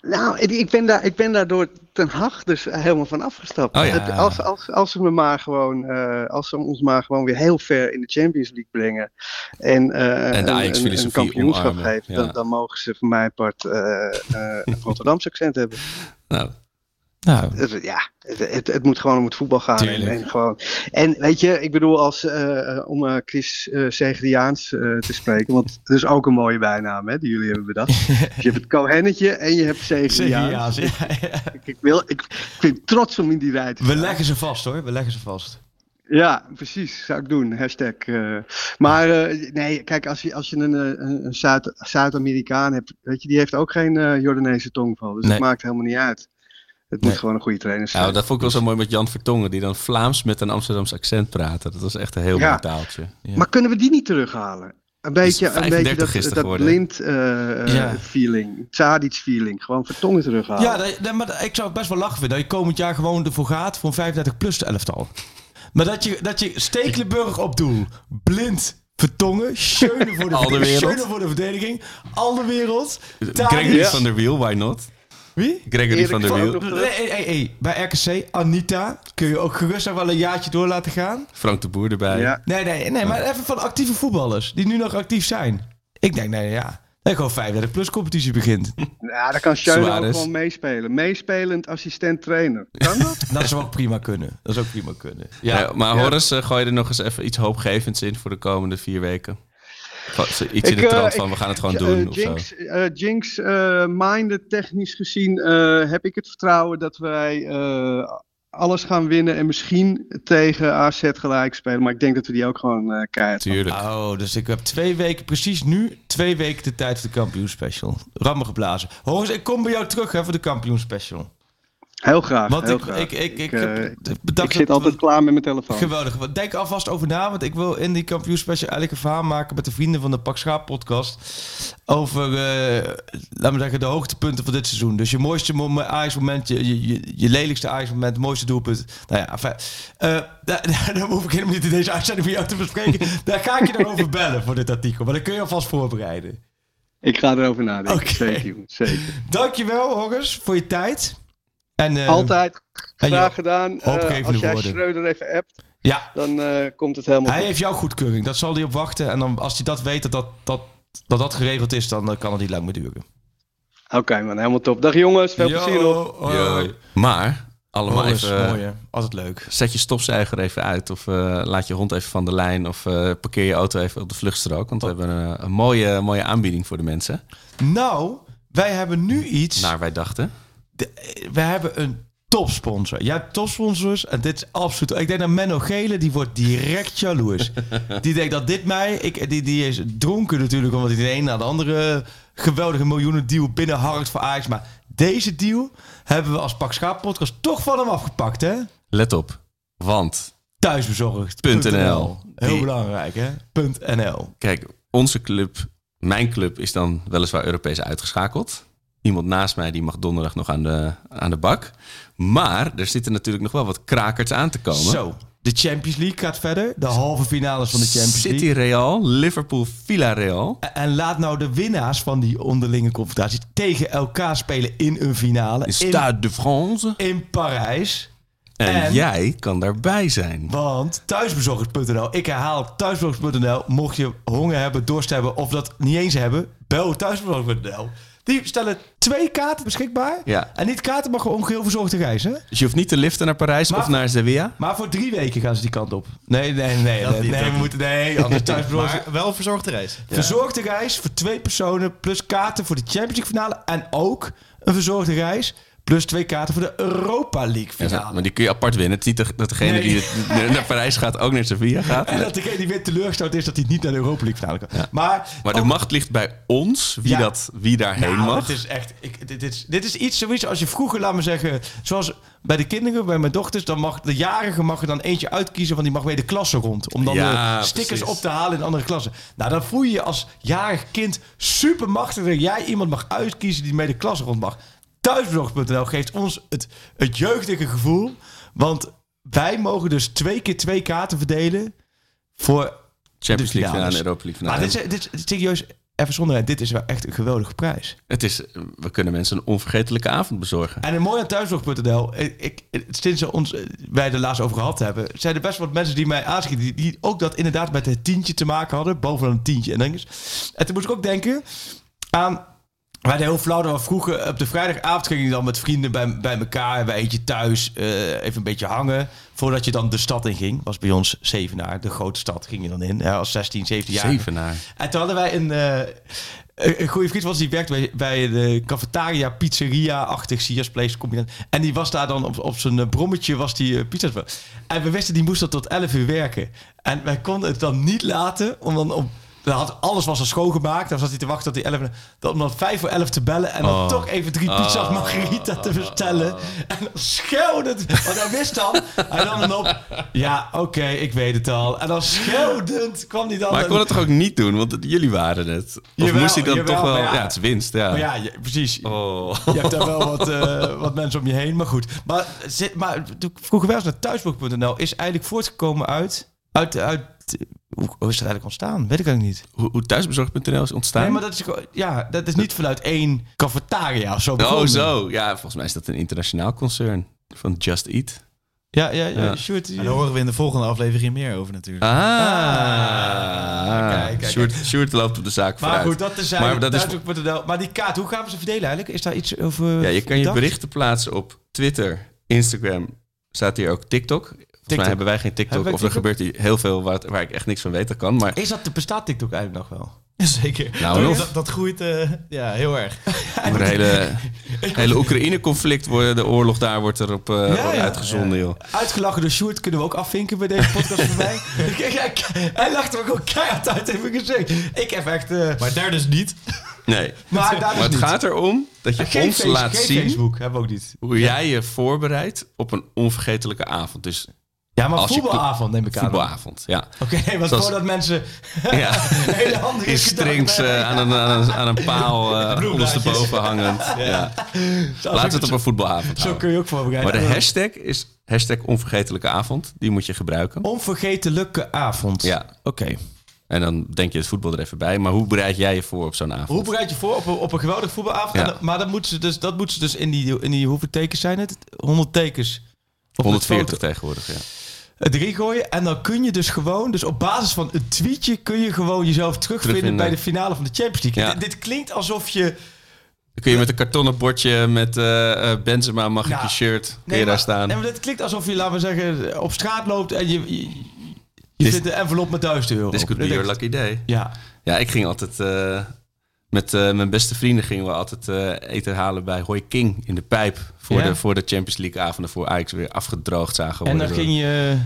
Nou, ik- ik ben, daar, ik ben daar door Ten Hag dus helemaal van afgestapt. Oh ja. Het- als, als, als, ze me maar gewoon, eh, als ze ons maar gewoon weer heel ver in de Champions League brengen. En, eh, En de een- een, een kampioenschap omarmen, geven. ja. Dan, dan mogen ze van mijn part eh, eh, een Rotterdamse accent hebben. Nou, Nou, Het- ja, het, het, het moet gewoon om het voetbal gaan. En, gewoon, en weet je, ik bedoel, als, eh, om eh, Chris eh, te spreken, want dat is ook een mooie bijnaam hè, die jullie hebben bedacht. Dus je hebt het Cohennetje en je hebt ja, ja. Ik, ik, wil, ik, ik ben trots om in die rij te We leggen ze vast hoor, we leggen ze vast. Ja, precies. Zou ik doen. Hashtag. Maar nee, kijk, als je, als je een, een, een Zuid- Zuid-Amerikaan hebt, weet je, die heeft ook geen eh Jordaanese tongval. Dus Nee. dat maakt helemaal niet uit. Het Nee. moet gewoon een goede trainer zijn. nou, dat vond ik wel zo mooi met Jan Vertongen, die dan Vlaams met een Amsterdamse accent praatte. Dat was echt een heel Ja. mooi taaltje. Ja. Maar kunnen we die niet terughalen? Een beetje, een 35 beetje is dat, het dat geworden. blind eh, eh, Ja. feeling, Tadic feeling, gewoon vertongen terughalen. Ja, dat- dat- maar ik zou het best wel lachen vinden. Dat je komend jaar gewoon ervoor gaat voor een 35 plus elftal. Maar dat je, dat je Stekelenburg op doel, blind vertongen, schöne voor de, Al de wereld. voor de verdediging, al de wereld. Ja. van der Wiel, why not? Wie? Gregory Erik van der Wiel. Nee, hey, hey, hey, bij RKC, Anita, kun je ook gerust nog wel een jaartje door laten gaan. Frank de Boer erbij. Ja. Nee, nee, nee, maar even van actieve voetballers die nu nog actief zijn. Ik denk, nee, ja, dat je gewoon 35 plus competitie begint. Ja, daar kan Schöne ook gewoon meespelen. Meespelend assistent trainer. Kan dat? Dat zou ook prima kunnen. Dat zou ook prima kunnen. Ja, maar Ja. Horace, eh, gooi je er nog eens even iets hoopgevends in voor de komende vier weken? Van- Iets in Ik, de eh, trant van, ik- we gaan het gewoon Eh, doen of zo. Jinx, eh, Jinx eh, minded technisch gezien eh, heb ik het vertrouwen dat wij eh, alles gaan winnen en misschien tegen AZ gelijk spelen. Maar ik denk dat we die ook gewoon eh keihard gaan. Tuurlijk. Oh, dus ik heb twee weken, precies nu, twee weken de tijd voor de kampioenspecial. Rammen geblazen. Hoor ik kom bij jou terug hè, voor de kampioenspecial. Heel graag. Want heel ik, graag. ik, ik, ik, eh, bedacht ik zit altijd klaar met mijn telefoon. Geweldig. Denk alvast over na, want ik wil in die kampioenspecial eigenlijk een verhaal maken met de vrienden van de Pak Schaap podcast. Over, eh, laten we zeggen, de hoogtepunten van dit seizoen. Dus je mooiste mom- Ajax-moment, je, je, je, je lelijkste Ajax-moment, het mooiste doelpunt. Nou ja, enfin, eh, daar, daar, hoef ik helemaal niet in deze uitzending met jou te bespreken. daar ga ik je nog over bellen voor dit artikel. Maar dan kun je alvast voorbereiden. Ik ga erover nadenken. Oké. Zeker, zeker. Dankjewel, Horus, voor je tijd. En, eh, Altijd graag gedaan. Eh, als jij woorden. Schreuder even appt, Ja, dan eh, komt het helemaal Hij goed. heeft jouw goedkeuring. Dat zal hij op wachten. En dan, als hij dat weet dat dat, dat, dat, dat geregeld is, dan eh, kan het niet lang meer duren. Oké man, helemaal top. Dag jongens, veel plezier nog. Yo. Maar, allemaal Oh, even... mooi, hè? Altijd leuk. Zet je stofzuiger even uit of eh, laat je hond even van de lijn of eh, parkeer je auto even op de vluchtstrook. Want we hebben een, een mooie, mooie aanbieding voor de mensen. Nou, wij hebben nu iets. Naar wij dachten. De- we hebben een topsponsor. Jij hebt topsponsors en dit is absoluut... Ik denk dat Menno Gele, die wordt direct jaloers. die denkt dat dit mij... Ik, die, die is dronken natuurlijk, omdat hij de een na de andere geweldige miljoenen deal binnenharkt voor Ajax. Maar deze deal hebben we als Pak Schaap podcast toch van hem afgepakt, hè? Let op, want Thuisbezorgd.nl. Heel Die- belangrijk, hè? .nl. kijk, onze club, mijn club, is dan weliswaar Europees uitgeschakeld. Iemand naast mij die mag donderdag nog aan de, aan de bak. Maar er zitten natuurlijk nog wel wat krakers aan te komen. Zo, de Champions League gaat verder. De halve finales van de Champions City League. Real, Liverpool, Villarreal. En laat nou de winnaars van die onderlinge confrontatie tegen elkaar spelen in een finale. In Stade de France. in Parijs. En, En? jij kan daarbij zijn. Want thuisbezorgers.nl, ik herhaal thuisbezorgers.nl. Mocht je honger hebben, dorst hebben of dat niet eens hebben, bel thuisbezorgers.nl. Die stellen twee kaarten beschikbaar. Ja. En niet kaarten, maar gewoon geheel verzorgde reis, hè? Dus je hoeft niet te liften naar Parijs Maar- of naar Sevilla. Maar voor drie weken gaan ze die kant op. Nee, nee, nee. Dat nee, niet, nee, dat we moeten... Nee, anders. Maar wel een verzorgde reis. Verzorgde reis voor twee personen plus kaarten voor de Champions League finale. En ook een verzorgde reis Plus twee kaarten voor de Europa League Ja, finale. maar die kun je apart winnen. Het is niet dat degene Nee. die naar Parijs gaat ook naar Sevilla gaat. En dat degene die weer teleurgesteld is dat hij niet naar de Europa League finale kan. Maar, Maar de ook- macht ligt bij ons, wie, Ja. dat, wie daarheen Nou, mag. Het is echt, ik, dit, is, dit is iets zoiets als je vroeger, laat me zeggen, zoals bij de kinderen, bij mijn dochters, dan mag de jarige mag er dan eentje uitkiezen, want die mag weer de klasse rond. Om dan Ja, de stickers precies. op te halen in andere klassen. Nou, dan voel je je als jarig kind super machtig dat jij iemand mag uitkiezen die mee de klasse rond mag. Thuisbezorgd.nl geeft ons het, het jeugdige gevoel, want wij mogen dus twee keer twee kaarten verdelen voor Champions League finale en Europa League Maar dit is, dit is serieus, even zonder, dit is wel echt een geweldige prijs. Het is, we kunnen mensen een onvergetelijke avond bezorgen. En een mooi aan thuiszorg.nl, ik, sinds we ons, wij er laatst over gehad hebben, zijn er best wat mensen die mij aanschieten, die, die ook dat inderdaad met het tientje te maken hadden, bovenaan een tientje en dinges. En toen moest ik ook denken aan, wij hadden heel flauw dat we vroeger op de vrijdagavond gingen je dan met vrienden bij, bij elkaar, bij eentje thuis, eh, even een beetje hangen, voordat je dan de stad in ging. Was bij ons Zevenaar, de grote stad, ging je dan in, hè, als 16, 17 jaar. Zevenaar. En toen hadden wij een, eh, een- goede vriend ons die werkte bij, bij de cafetaria, pizzeria-achtig Sias Place. Kom je dan. En die was daar dan op, op zijn eh, brommetje was die eh, pizza's. En we wisten die moest dan tot 11 uur werken. En wij konden het dan niet laten om dan om dan had, alles was al schoongemaakt. Dan zat hij te wachten tot hij 11 uur- dan om dan 5 voor 11 te bellen. En dan Oh. toch even drie pizza's margarita te bestellen. En dan scheldend. Want hij wist dan. Hij nam hem op. Ja, oké, ik weet het al. En dan scheldend kwam hij dan. Maar ik kon het toch ook niet doen, want jullie waren het. Of Jawel, moest hij dan jawel, toch wel... Ja. ja. het is winst, ja. Maar ja, je- precies. Oh. Je hebt daar wel wat, eh, wat mensen om je heen. Maar goed. Maar, zit- maar vroeger wel eens naar thuisblog.nl is eigenlijk voortgekomen uit... uit, uit hoe, hoe is dat eigenlijk ontstaan? Weet ik eigenlijk niet. Hoe, hoe thuisbezorgd.nl is ontstaan? Nee, maar dat is, ja, dat is niet vanuit één cafetaria of zo Oh, begonnen. zo. Ja, volgens mij is dat een internationaal concern van Just Eat. Ja, ja, ja. Ja. Sjoerd, daar horen we in de volgende aflevering meer over natuurlijk. Ah. kijk, kijk, Sjoerd, Sjoerd loopt op de zaak Maar vooruit. goed, dat is Maar dat is-. Maar die kaart, hoe gaan we ze verdelen eigenlijk? Is daar iets over Ja, je kan je bedacht? berichten plaatsen op Twitter, Instagram. Staat hier ook TikTok. TikTok. mij hebben wij geen TikTok. Hebben of er gebeurt hier heel veel waar, waar ik echt niks van weet. Dat kan. Maar Is dat, bestaat TikTok eigenlijk nog wel? Zeker. Nou, dat, dat, groeit eh, ja, heel erg. over de hele, hele Oekraïne-conflict, wordt- de oorlog daar wordt erop eh, Ja, ja. uitgezonden, joh. Uitgelachen door Sjoerd kunnen we ook afvinken bij deze podcast voor mij. Hij, hij lacht er ook gewoon keihard uit in mijn gezicht. Ik heb echt... eh, Maar daar dus niet. Nee. maar daar Maar dus het niet. gaat erom dat je geen ons face- laat geen zien Facebook hebben we ook niet. hoe jij je voorbereidt op een onvergetelijke avond. Dus Ja, maar Als voetbalavond neem ik aan. voetbalavond, ja. Oké, want Zoals- voordat mensen ja. hele handige In strings eh, aan, een, aan, een, aan een paal eh ondersteboven hangend. Ja. Laten we het op een voetbalavond Zo houden. kun je ook voorbereiden. Maar de hashtag is hashtag onvergetelijke avond. Die moet je gebruiken. Onvergetelijke avond. Ja. Oké. En dan denk je het voetbal er even bij. Maar hoe bereid jij je voor op zo'n avond? Hoe bereid je voor op een, op een geweldig voetbalavond? Ja. En maar dat moeten ze dus, dat moeten ze dus in die, in die... Hoeveel tekens zijn het? 100 tekens. Op het 140 foto- tegenwoordig, ja. Drie gooien. En dan kun je dus gewoon, dus op basis van een tweetje, kun je gewoon jezelf terugvinden Terugvinden. bij de finale van de Champions League. Ja. Dit, dit klinkt alsof je. Dan kun je met een kartonnen bordje met eh, eh, Benzema mag ik je shirt. Kun Nee, je daar maar- staan. Nee, maar dit klinkt alsof je, laten we zeggen, op straat loopt en je, je, vindt een envelop met 1000 euro. This could be your lucky day. Ja. Ja, ik ging altijd... eh, met eh, mijn beste vrienden gingen we altijd eh, eten halen bij Hoi King in de pijp. Voor, Ja. de, voor de Champions League avonden. Voor Ajax weer afgedroogd zagen En worden. dan door- ging je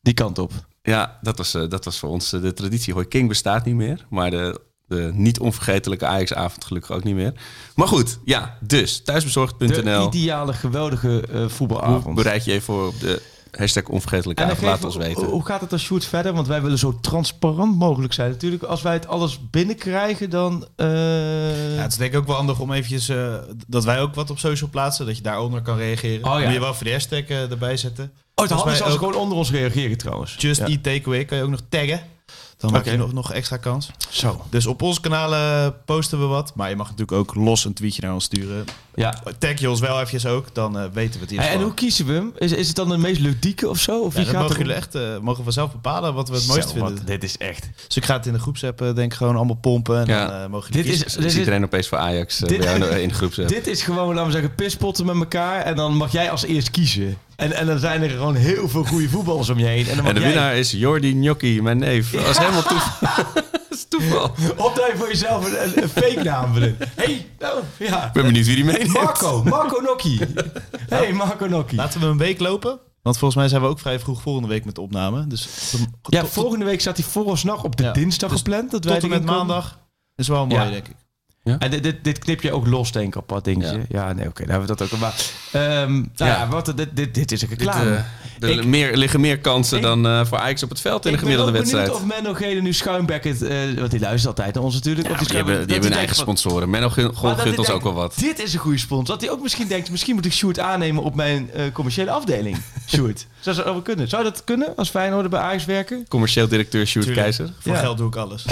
die kant op. Ja, dat was, eh, dat was voor ons eh, de traditie. Hoi King bestaat niet meer. Maar de, de niet onvergetelijke Ajax-avond gelukkig ook niet meer. Maar goed, ja. Dus, De thuisbezorgd.nl. ideale, geweldige eh, Hoe voetbalavond. bereid je je voor op de hashtag avond? Laat ons we- weten. Hoe gaat het als shoot verder? Want wij willen zo transparant mogelijk zijn. Natuurlijk, als wij het alles binnenkrijgen, dan... eh, Ja, het is denk ik ook wel handig om eventjes eh, dat wij ook wat op social plaatsen, dat je daaronder kan reageren. Oh, ja. Moet je wel voor de hashtag eh, erbij zetten. Oh, het handig als ze ook gewoon onder ons reageren trouwens. Just Ja. Eat Takeaway kan je ook nog taggen. Dan maak Oké. je nog, nog extra kans. Zo. Dus op onze kanalen posten we wat. Maar je mag natuurlijk ook los een tweetje naar ons sturen. Ja. Tag je ons wel eventjes ook, dan eh, weten we het ieder En, hoe kiezen we hem? Is, is het dan de meest ludieke of zo? Of Ja, wie dat gaat mogen jullie echt eh, mogen we zelf bepalen wat we het mooist Zo, vinden. wat- dit is echt... Dus ik ga het in de groepsapp eh, denk ik gewoon allemaal pompen. En Ja. dan eh, mogen Dit is, dit, Is iedereen opeens voor Ajax Dit- bij jou in de groep dit is gewoon, laten we zeggen, pispotten met elkaar. En dan mag jij als eerst kiezen. En, en dan zijn er gewoon heel veel goede voetballers om je heen. En, dan mag En de jij- winnaar is Jordi Gnocchi, mijn neef. Dat is helemaal, dat is toeval. Opdraai voor jezelf een, fake naam. Hé, hey, nou, ja. Ik ben benieuwd wie die meeneemt. Marco, Marco Nokkie. hey, Marco Nokkie. Laten we een week lopen. Want volgens mij zijn we ook vrij vroeg volgende week met de opname. Dus Ja, volgende week staat hij nog op de Ja. dinsdag Dus gepland. Dat wij tot en met maandag is wel mooi, Ja. denk ik. En dit, dit, dit knip je ook los, denk ik, op wat dingetje. Ja, Ja. nee, oké, dan hebben we dat ook. Maar, ehm, nou ja, Ja. wat, dit, dit, dit is een Dit, reclame. eh, er Ik- meer, liggen meer kansen Ik- dan eh, voor Ajax op het veld in ik een gemiddelde ben ook wedstrijd. benieuwd of Menno Gele nu schuimbekkend... eh want die luistert altijd naar ons natuurlijk. Ja, die hebben, die hebben hun eigen sponsoren. Menno gunt ons ook wel wat. Dit is een goede sponsor. Dat hij ook misschien denkt, misschien moet ik Sjoerd aannemen op mijn eh, commerciële afdeling. Sjoerd. Zou dat wel kunnen? Zou dat kunnen als Feyenoord bij Ajax werken? Commercieel directeur Sjoerd. Keizer. Voor Ja. geld doe ik alles.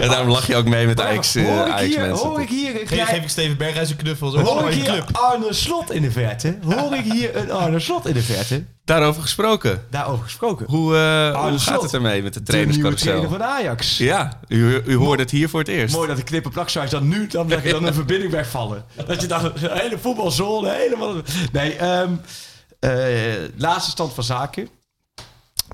En daarom lach je ook mee met Ajax, eh, hoor, ik Ajax hier, mensen. hoor ik hier een Geef, klein- geef ik Steven Berghuis een knuffel. Zo, Hoor ik hier club. Arne Slot in de verte? Hoor ik hier een Arne Slot in de verte? Daarover gesproken. Daarover gesproken. Hoe, eh, hoe gaat het ermee met de De trainerscarousel? van Ajax. Ja, u, u hoorde het hier voor het eerst. Mooi dat de knip en plaksuis dan nu dan, dat je dan een verbinding wegvallen. Dat je dan een hele voetbalzone helemaal... Nee, ehm eh, laatste stand van zaken.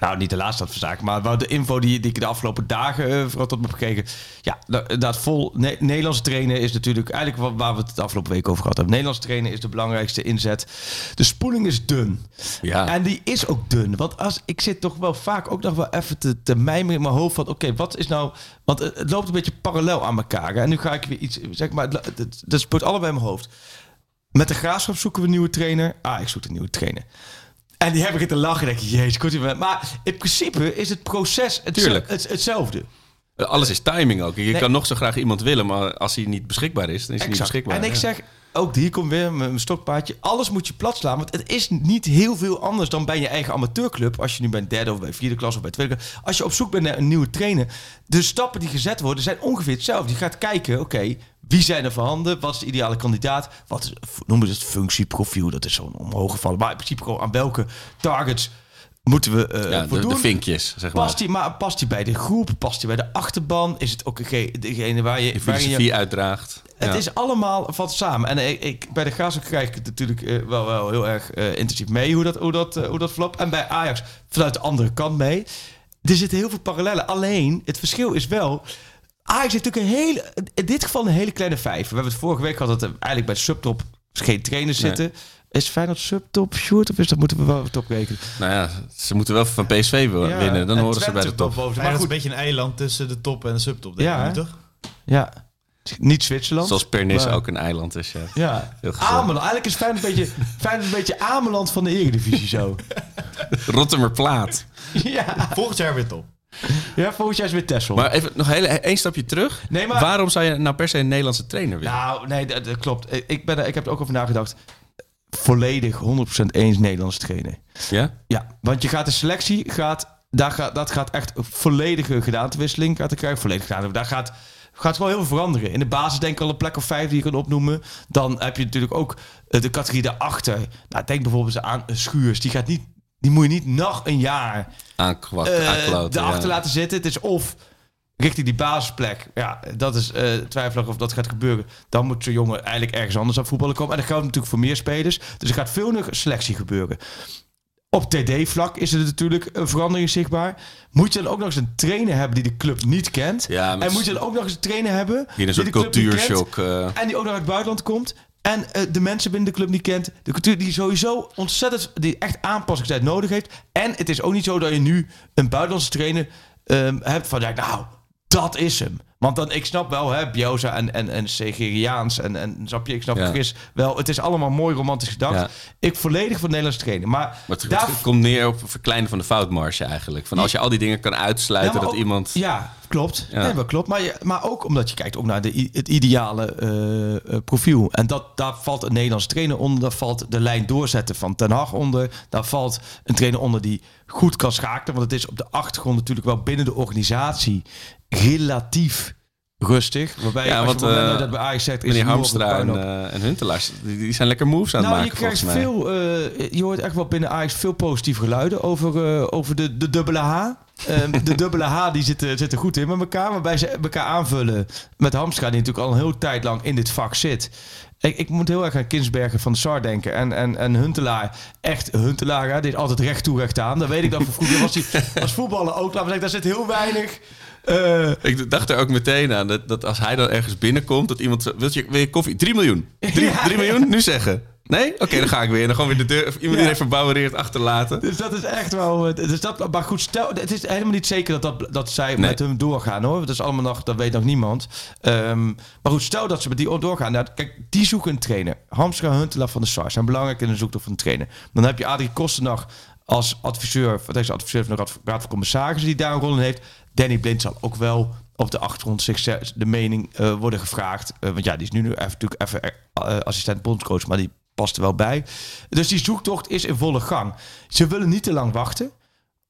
Nou, niet de laatste zaken, maar de info die, die ik de afgelopen dagen vooral tot me heb gekregen. Ja, dat, dat vol Ne- Nederlandse trainen is natuurlijk eigenlijk wat, waar we het de afgelopen week over gehad hebben. Nederlandse trainen is de belangrijkste inzet. De spoeling is dun. Ja. En die is ook dun. Want als, ik zit toch wel vaak ook nog wel even te, te mijmeren in mijn hoofd van... Oké, wat is nou... Want het, loopt een beetje parallel aan elkaar. hè. En nu ga ik weer iets... Zeg maar, dat speelt allebei in mijn hoofd. Met de Graafschap zoeken we een nieuwe trainer. Ah, ik zoek een nieuwe trainer. En die heb ik te lachen. denk ik, jezus, met. Maar in principe is het proces het, Tuurlijk. het, hetzelfde. Alles is timing ook. Je Nee. kan nog zo graag iemand willen, maar als hij niet beschikbaar is, dan is hij niet beschikbaar. En ik Ja. zeg, ook hier komt weer mijn stokpaardje. Alles moet je plat slaan. Want het is niet heel veel anders dan bij je eigen amateurclub. Als je nu bij derde of bij vierde klas of bij tweede klas. Als je op zoek bent naar een nieuwe trainer. De stappen die gezet worden zijn ongeveer hetzelfde. Je gaat kijken, oké, wie zijn er voorhanden? Wat is de ideale kandidaat? Wat is, noemen we het functieprofiel? Dat is zo'n omhoog gevallen. Maar in principe gewoon aan welke targets moeten we eh ja, de, de vinkjes, zeg maar. Past hij, maar past hij bij de groep? Past hij bij de achterban? Is het ook dege- degene waar je... De je uitdraagt. het Ja. is allemaal valt samen. En ik, ik, bij de Graafschap krijg ik het natuurlijk eh, wel, wel heel erg eh, intensief mee hoe dat, hoe, dat, eh, hoe dat verloopt. En bij Ajax vanuit de andere kant mee. Er zitten heel veel parallellen. Alleen, het verschil is wel... Ajax heeft natuurlijk een hele... In dit geval een hele kleine vijf. We hebben het vorige week gehad dat er eigenlijk bij de subtop geen trainers Nee. zitten. Is Feyenoord subtop, short? Of is dat moeten we wel top rekenen? Nou ja, ze moeten wel van PSV Ja, winnen. Dan en horen ze bij de top. boven. Maar is goed, een beetje een eiland tussen de top en de subtop, denk Ja, ik, toch? ja. Niet Zwitserland. Zoals Pernis Maar- ook een eiland is. Ja. Ja. Ameland. Eigenlijk is Feyenoord een beetje, Feyenoord een beetje Ameland van de Eredivisie zo. Rotterdam Plaat. ja. Volgend jaar weer top. Ja, volgend jaar is weer Tessel. Maar even nog heel, één stapje terug. Nee, maar- Waarom zou je nou per se een Nederlandse trainer willen? Nou, nee, dat, dat klopt. Ik, ben er, ik heb er ook over nagedacht. Volledig 100% eens Nederlands trainen. Ja? Ja, want je gaat de selectie, gaat, daar gaat, dat gaat echt volledige gedaantewisseling gaat krijgen. Volledig gedaan. Daar gaat, gaat wel heel veel veranderen. In de basis denk ik al een plek of vijf die je kan opnoemen. Dan heb je natuurlijk ook de categorie daarachter. Nou, denk bijvoorbeeld aan Schuurs. Die gaat niet, die moet je niet nog een jaar Aankwak, eh aankloten, erachter laten zitten. Het is of richting die basisplek. Ja, dat is eh twijfelig of dat gaat gebeuren. Dan moet zo'n jongen eigenlijk ergens anders aan voetballen komen. En dat geldt natuurlijk voor meer spelers. Dus er gaat veel nog selectie gebeuren. Op TD-vlak is er natuurlijk een verandering zichtbaar. Moet je dan ook nog eens een trainer hebben die de club niet kent. Ja, en moet je dan ook nog eens een trainer hebben Hier een die soort cultuurshock. eh. En die ook nog uit het buitenland komt. En eh, de mensen binnen de club niet kent. De cultuur die sowieso ontzettend... Die echt aanpassingstijd nodig heeft. En het is ook niet zo dat je nu een buitenlandse trainer ehm, hebt van... Ja, nou, dat is hem. Want dan, ik snap wel, hè, Bioza en, en, en Segeriaans en, en snap je, ik snap Ja. Chris wel. Het is allemaal mooi romantisch gedacht. Ja. Ik volledig van Nederlands trainer. Maar, Maar het, daar, het komt neer op verkleinen van de foutmarge eigenlijk. Van als je al die dingen kan uitsluiten, Ja, maar dat ook- iemand... Ja, klopt. Ja. Nee, dat klopt. Maar, je, maar ook omdat je kijkt ook naar de, het ideale eh, eh, profiel. En dat, daar valt een Nederlands trainer onder. Daar valt de lijn doorzetten van Ten Hag onder. Daar valt een trainer onder die goed kan schakelen. Want het is op de achtergrond natuurlijk wel binnen de organisatie relatief rustig. Waarbij Ja, want je dat bij Ajax zegt... is meneer Hamstra en, eh en Huntelaars, die, die zijn lekker moves aan het Nou, je maken krijgt volgens mij. veel. eh, je hoort echt wel binnen Ajax veel positieve geluiden over, over de, de dubbele H. Ehm, de dubbele H die zitten, zitten goed in met elkaar. Waarbij ze elkaar aanvullen met Hamstra, die natuurlijk al een heel tijd lang in dit vak zit. Ik, ik moet heel erg aan Kinsbergen van de Sar denken. En, en, en Huntelaar, echt Huntelaar, hè, die is altijd recht toe recht aan. Dat weet ik dan van vroeger. Was hij als voetballer ook, laten we zeggen, daar zit heel weinig Eh, Ik dacht er ook meteen aan dat, dat als hij dan ergens binnenkomt, dat iemand wil je, wil je koffie? 3 miljoen. 3 miljoen? Nu zeggen. Nee? Oké, dan ga ik weer. En dan gewoon weer de deur, of iemand die Ja. even verbouwereerd achterlaten. Dus dat is echt wel. eh, Dus dat, maar goed, stel, het is helemaal niet zeker dat, dat, dat zij Nee. met hem doorgaan hoor. Dat is allemaal nog, dat weet nog niemand. Ehm, maar goed, stel dat ze met die doorgaan. Nou, kijk, die zoeken een trainer. Hamstra, Huntelaar van de SAR zijn belangrijk in de zoektocht van een trainer. Dan heb je Adrie Kostendag als adviseur, wat is adviseur van de Raad van Commissarissen die daar een rol in heeft. Danny Blind zal ook wel op de achtergrond zich de mening eh, worden gevraagd. Eh, want ja, die is nu, nu even, natuurlijk even eh, assistent bondscoach, maar die past er wel bij. Dus die zoektocht is in volle gang. Ze willen niet te lang wachten.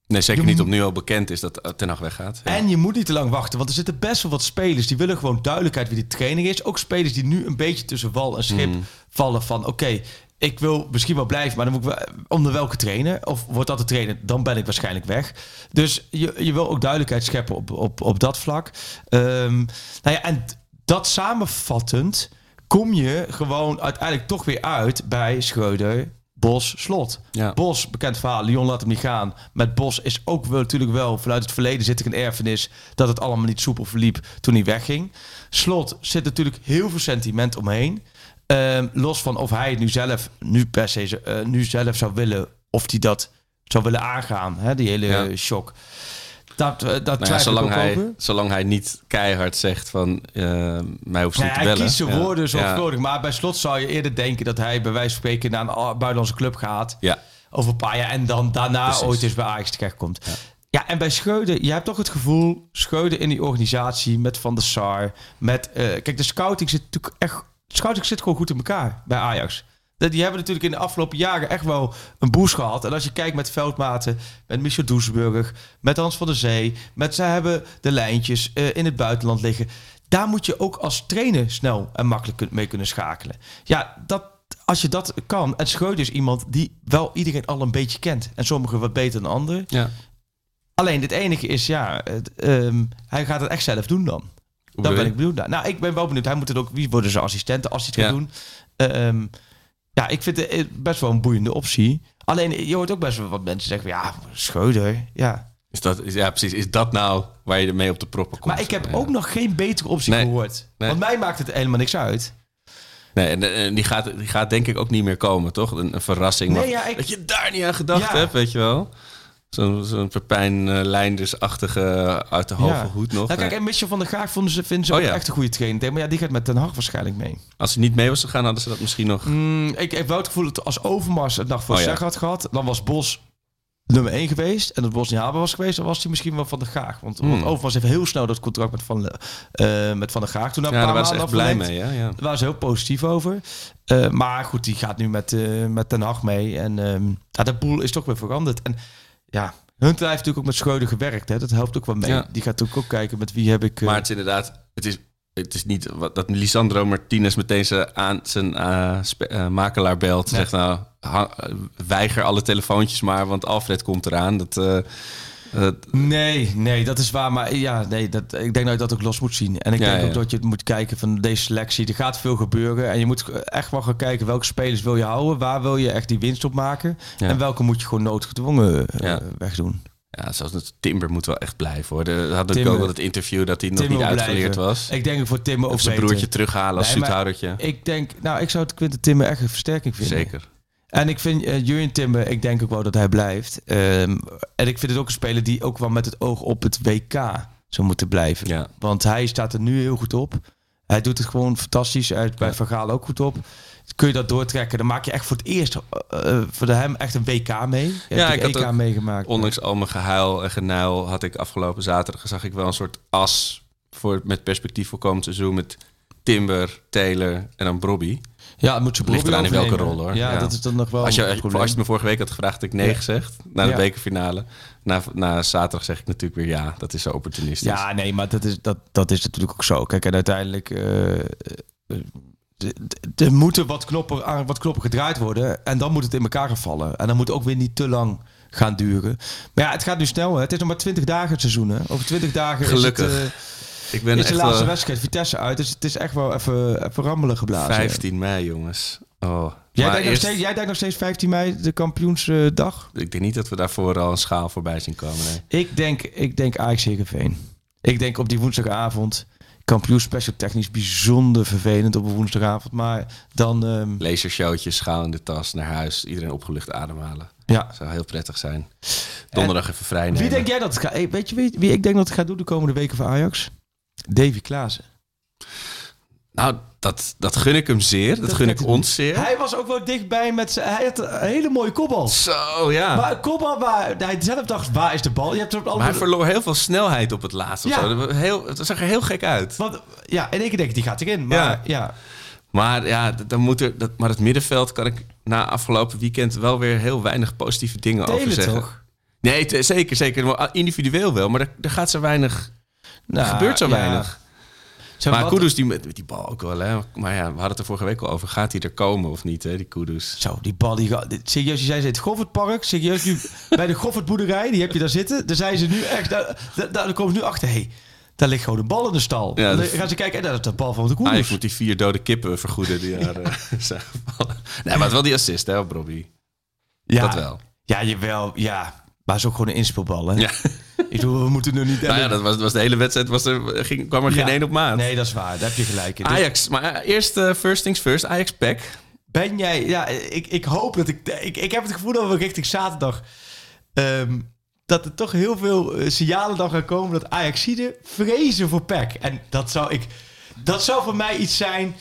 Nee, zeker Je niet op nu al bekend is dat Ten Hag weggaat. Ja. En je moet niet te lang wachten, want er zitten best wel wat spelers die willen gewoon duidelijkheid wie die training is. Ook spelers die nu een beetje tussen wal en schip Mm. vallen van oké, ik wil misschien wel blijven, maar dan moet ik wel onder welke trainer? Of wordt dat de trainer? Dan ben ik waarschijnlijk weg. Dus je, je wil ook duidelijkheid scheppen op, op, op dat vlak. Ehm, nou ja, en dat samenvattend kom je gewoon uiteindelijk toch weer uit bij Schreuder, Bos, Slot. Ja. Bos, bekend verhaal, Lyon laat hem niet gaan. Met Bos is ook wel, natuurlijk wel vanuit het verleden zit er een erfenis dat het allemaal niet soepel verliep toen hij wegging. Slot zit natuurlijk heel veel sentiment omheen. Ehm, los van of hij het nu zelf, nu per se, eh, nu zelf zou willen, of hij dat zou willen aangaan, hè, die hele Ja. shock. Dat, eh, dat Nou ja, zolang, ook hij, over. zolang hij niet keihard zegt van eh, mij hoeft ze Nee, niet te hij bellen. kiest zijn Ja. woorden Ja. zorgvuldig. Maar bij slot zou je eerder denken dat hij bij wijze van spreken naar een buitenlandse club gaat. Ja. Over een paar jaar. En dan daarna Precies. ooit eens bij Ajax terechtkomt. Ja. ja, en bij Scheuden, je hebt toch het gevoel... Scheuden in die organisatie met Van der Sar. Met, eh, kijk, de scouting zit natuurlijk echt... De scouting zit gewoon goed in elkaar bij Ajax. Dat- Die hebben natuurlijk in de afgelopen jaren echt wel een boost gehad. En als je kijkt met Veldmaten, met Michel Doesburg, met Hans van der Zee, met ze hebben de lijntjes eh, in het buitenland liggen. Daar moet je ook als trainer snel en makkelijk mee kunnen schakelen. Ja, dat, als je dat kan. En Schreuder is iemand die wel iedereen al een beetje kent. En sommigen wat beter dan anderen. Ja. Alleen het enige is, ja, het, ehm, hij gaat het echt zelf doen dan. Dan ben ik benieuwd naar. Nou, ik ben wel benieuwd. Hij moet het ook. Wie worden zijn assistenten als hij het gaat Ja. doen? Ehm, ja, ik vind het eh, best wel een boeiende optie. Alleen, je hoort ook best wel wat mensen zeggen. Ja, Schreuder. Ja. Is dat, is, ja, precies. Is dat nou waar je ermee op de proppen komt? Maar ik heb Ja. ook nog geen betere optie Nee. gehoord. Nee. Want mij maakt het helemaal niks uit. Nee, en, en die, gaat, die gaat denk ik ook niet meer komen, toch? Een, een verrassing. Nee, wat- ja, ik- Dat je daar niet aan gedacht Ja. hebt, weet je wel? Zo'n zo'n Pepijn uh, Leinders-achtige uit de hoge Ja. hoed nog. Nou, kijk, en Michel van der Graag vonden ze, vinden ze Oh, ja. echt een goede trainer. Maar ja, die gaat met Den Haag waarschijnlijk mee. Als hij niet mee was gegaan, hadden ze dat misschien nog... Mm, ik, heb wel het gevoel dat als Overmars het nog voor Oh, ja. zeg had gehad, dan was Bos nummer 1 geweest. En dat Bos niet haalbaar was geweest, dan was hij misschien wel Van der Graag. Want, want Hmm. Overmars heeft heel snel dat contract met Van, eh, met van der Graag. Toen Ja, daar waren ze echt blij mee, ja. ja. Daar waren ze heel positief over. Eh, maar goed, die gaat nu met, eh met Den Haag mee. En ehm de boel is toch weer veranderd. En ja, Hunter heeft natuurlijk ook met Schreuder gewerkt. Hè? Dat helpt ook wel mee. Ja. Die gaat natuurlijk ook kijken met wie heb ik... eh, Maar het is inderdaad... Het is, het is niet wat, dat Lisandro Martinez meteen zijn, aan, zijn eh, eh, makelaar belt. Nee. Zegt nou, weiger alle telefoontjes maar, want Alfred komt eraan. Dat, eh, Nee, nee, dat is waar. Maar ja, nee, dat, ik denk dat je dat ook los moet zien. En ik Ja, denk ja. ook dat je moet kijken van deze selectie. Er gaat veel gebeuren. En je moet echt wel gaan kijken welke spelers wil je houden. Waar wil je echt die winst op maken? Ja. En welke moet je gewoon noodgedwongen eh, wegdoen. ja, zoals het, Timber moet wel echt blijven hoor. We hadden Timber. ook wel het interview dat hij nog niet uitgeleerd blijven. was. Ik denk voor Timmer ook Of zijn beter. broertje terughalen als Nee. Ik denk, nou, ik zou het Quinten Timmer echt een versterking vinden. Zeker. En ik vind uh, Timber, ik denk ook wel dat hij blijft. Ehm, en ik vind het ook een speler die ook wel met het oog op het WK zou moeten blijven. Ja. Want hij staat er nu heel goed op. Hij doet het gewoon fantastisch. Is bij Ja. Van Gaal ook goed op. Kun je dat doortrekken, dan maak je echt voor het eerst eh, eh, voor hem echt een WK mee. Je Ja, ik EK ook meegemaakt. Ondanks al mijn gehuil en genuil had ik afgelopen zaterdag zag ik wel een soort as voor, met perspectief voor komend seizoen met Timber, Taylor en dan Brobby. Ja, het moet je Ligt eraan in welke rol hoor. Ja, dat is dan nog wel Als je, een als je me vorige week had gevraagd, had ik nee Ja. gezegd. Na de Ja. bekerfinale. Na, na zaterdag zeg ik natuurlijk weer ja. Dat is zo opportunistisch. Ja, nee, maar dat is, dat, dat is natuurlijk ook zo. Kijk, en uiteindelijk... eh, eh, d- er moeten wat knoppen, aan wat knoppen gedraaid worden. En dan moet het in elkaar gaan vallen. En dan moet het ook weer niet te lang gaan duren. Maar ja, het gaat nu snel. Hè. Het is nog maar 20 dagen het seizoen. Hè. Over 20 dagen Gelukkig. is het... eh, ik ben is de laatste wedstrijd Vitesse uit. Dus het is echt wel even, even rammelen geblazen. 15 mei, jongens. Oh. Jij denkt, nog steeds, jij denkt nog steeds 15 mei, de kampioensdag? Ik denk niet dat we daarvoor al een schaal voorbij zien komen. Nee. Ik denk, ik denk Ajax Heerenveen. Ik denk op die woensdagavond. Kampioen special technisch bijzonder vervelend op een woensdagavond. Maar dan... ehm, Lasershowtjes, schaal in de tas, naar huis. Iedereen opgelucht ademhalen. ja. Zou heel prettig zijn. Donderdag even vrij nemen. Wie denk jij dat het gaat... Weet je wie, wie ik denk dat het gaat doen de komende weken voor Ajax? Davy Klaassen. Nou, dat, dat gun ik hem zeer. Dat, Dat gun ik ons zeer. Hij was ook wel dichtbij met zijn... Hij had een hele mooie kopbal. Zo, ja. Maar een kopbal waar hij zelf dacht, waar is de bal? Je hebt er op Maar hij verloor heel veel snelheid op het laatst. of Ja. Dat- Heel, het zag er heel gek uit. Want, ja, in één keer denk ik, die gaat erin. Maar Ja. ja, Maar ja, dan moet er, dat, maar het middenveld kan ik na afgelopen weekend wel weer heel weinig positieve dingen over zeggen. toch? Nee, zeker, zeker. Maar Individueel wel, maar daar, daar gaat zo weinig. Nou, er gebeurt zo ja. weinig. Maar wat- Kudus die met, die bal ook wel, hè. Maar ja, we hadden het er vorige week al over. Gaat hij er komen of niet, hè, die Kudus? Zo, die bal, die Serieus, je zei ze het Goffertpark. Serieus, nu bij de Goffertboerderij, die heb je daar zitten. Daar zijn ze nu echt... Daar, daar, daar komen ze nu achter. Hé, hey, daar ligt gewoon een bal in de stal. Ja, dan gaan ze kijken, en dat is de bal van de je Koenders. moet die vier dode kippen vergoeden die daar eh, zijn gevallen. Nee, maar het wel die assist, hè, op Robbie. ja, Dat wel. Ja, jawel. Ja, maar het is ook gewoon een inspelbal, hè? Ja. Ik bedoel, we moeten nu niet... Nou ja, dat was, was de hele wedstrijd. Was er, ging, kwam er geen Ja. één op maat. Nee, dat is waar. Daar heb je gelijk in. Ajax, maar eh, eerst eh, first things first. Ajax pack. Ben jij... Ja, ik, ik hoop dat ik, ik... Ik heb het gevoel dat we richting zaterdag... ehm, dat er toch heel veel eh, signalen dan gaan komen... dat Ajaxiden vrezen voor PEC. En dat zou ik... Dat zou voor mij iets zijn...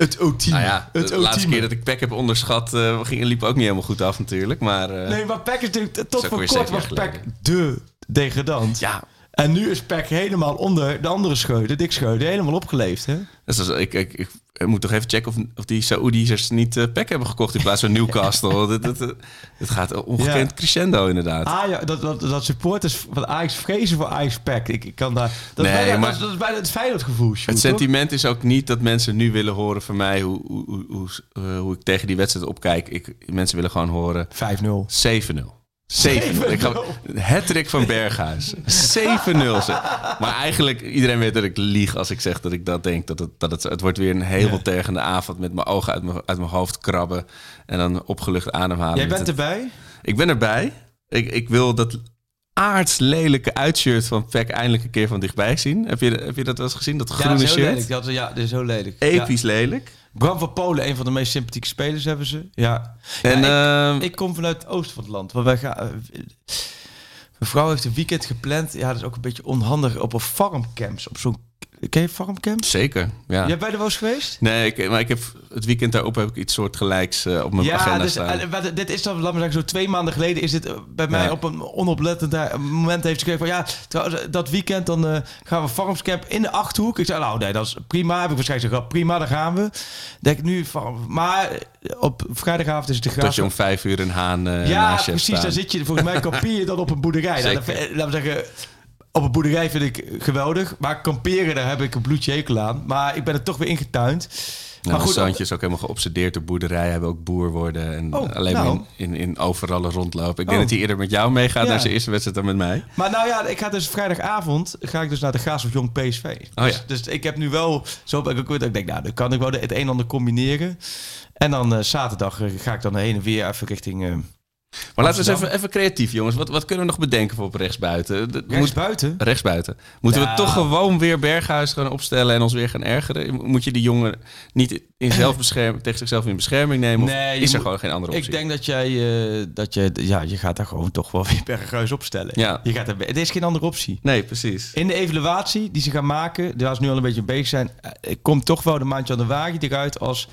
Het ultieme. Nou ja, het de laatste keer dat ik pack heb onderschat, eh ging, liep ook niet helemaal goed af natuurlijk. Maar eh, Nee, maar PEC is natuurlijk... Tot voor kort was jaar PEC de degradant. ja, En nu is PEC helemaal onder de andere scheut, de dik scheut, helemaal opgeleefd, hè? dus dat ik, ik, ik, ik moet toch even checken of, of die Saoedi's niet eh pack hebben gekocht in plaats van Newcastle. dit gaat ongekend Ja. crescendo inderdaad. Ajax, dat, dat, dat supporters van Ajax vrezen voor Ajax PEC. Ik, ik kan daar... Dat, is bijna, maar- dat, is, dat is bijna het Feyenoord gevoel, Het sentiment is ook niet dat mensen nu willen horen van mij hoe, hoe, hoe, hoe, eh, hoe ik tegen die wedstrijd opkijk. Ik, mensen willen gewoon horen 5-0. 7-0. 7 Ik ga Hattrick van Berghuis. 7-0. zeg. Maar eigenlijk, iedereen weet dat ik lieg als ik zeg dat ik dat denk. Dat het, dat het, het wordt weer een hemeltergende avond met mijn ogen uit mijn, uit mijn hoofd krabben. En dan opgelucht ademhalen. Jij bent het- erbij? Ik ben erbij. Ik, ik wil dat aardslelijke uitshirt van Peck eindelijk een keer van dichtbij zien. Heb je, heb je dat wel eens gezien? Dat Ja, groene heel shirt? lelijk. Dat, ja, dat is heel lelijk. Episch lelijk. Bram van Polen, een van de meest sympathieke spelers hebben ze. Ja. En Ja, ik, ehm, ik kom vanuit het oosten van het land. Want wij gaan... eh, Mijn vrouw heeft een weekend gepland. Ja, dat is ook een beetje onhandig. Op een farmcamps. Op zo'n... Ken je farmcamps? zeker, ja. Jij bent er wel eens geweest? Nee, ik, maar ik heb het weekend daarop heb ik iets soortgelijks eh op mijn Ja, agenda dus, staan. eh, wat- dit is dan, we zeggen, zo twee maanden geleden is dit eh, bij mij Ja. op een onoplettend eh, moment heeft gezegd van ja, trouwens, eh, dat weekend dan eh, gaan we farmscamp in de Achterhoek. Ik zei nou nee, dat is prima. Heb ik waarschijnlijk gezegd, prima, daar gaan we. Denk ik nu, farm- maar eh, op vrijdagavond is het de dat graas. je om vijf uur een haan eh Ja, precies. Daar zit je, volgens mij kampeer je dan op een boerderij. Nou, dat laten we zeggen, op een boerderij vind ik geweldig. Maar kamperen, daar heb ik een bloedje hekel aan. Maar ik ben er toch weer ingetuind. Nou, maar goed, Santje is ook helemaal geobsedeerd door boerderij. Hij wil ook boer worden en Oh, alleen maar nou. in, in, in overallen rondlopen. Ik Oh. denk dat hij eerder met jou meegaat Ja. naar zijn eerste wedstrijd dan met mij. Maar nou ja, ik ga dus vrijdagavond ga ik dus naar de Graafschap Jong PSV. Oh dus, ja. dus ik heb nu wel zo ben ik ook weer ik denk, nou, dan kan ik wel het een en ander combineren. En dan eh, zaterdag eh, ga ik dan heen en weer even richting eh Maar laten we eens even, even creatief, jongens. Wat, wat kunnen we nog bedenken voor op rechtsbuiten? De- rechts moet- buiten. rechtsbuiten. Moeten Ja. we toch gewoon weer Berghuis gaan opstellen en ons weer gaan ergeren? Moet je die jongen niet in zelfbescherming, tegen zichzelf in bescherming nemen? Of Nee, je is er moet- gewoon geen andere optie? Ik denk dat jij, eh, dat jij, ja, je gaat daar gewoon toch wel weer Berghuis opstellen. Ja. Je gaat er, het is geen andere optie. Nee, precies. In de evaluatie die ze gaan maken, waar ze nu al een beetje bezig zijn, eh, komt toch wel de maandje aan de wagen eruit als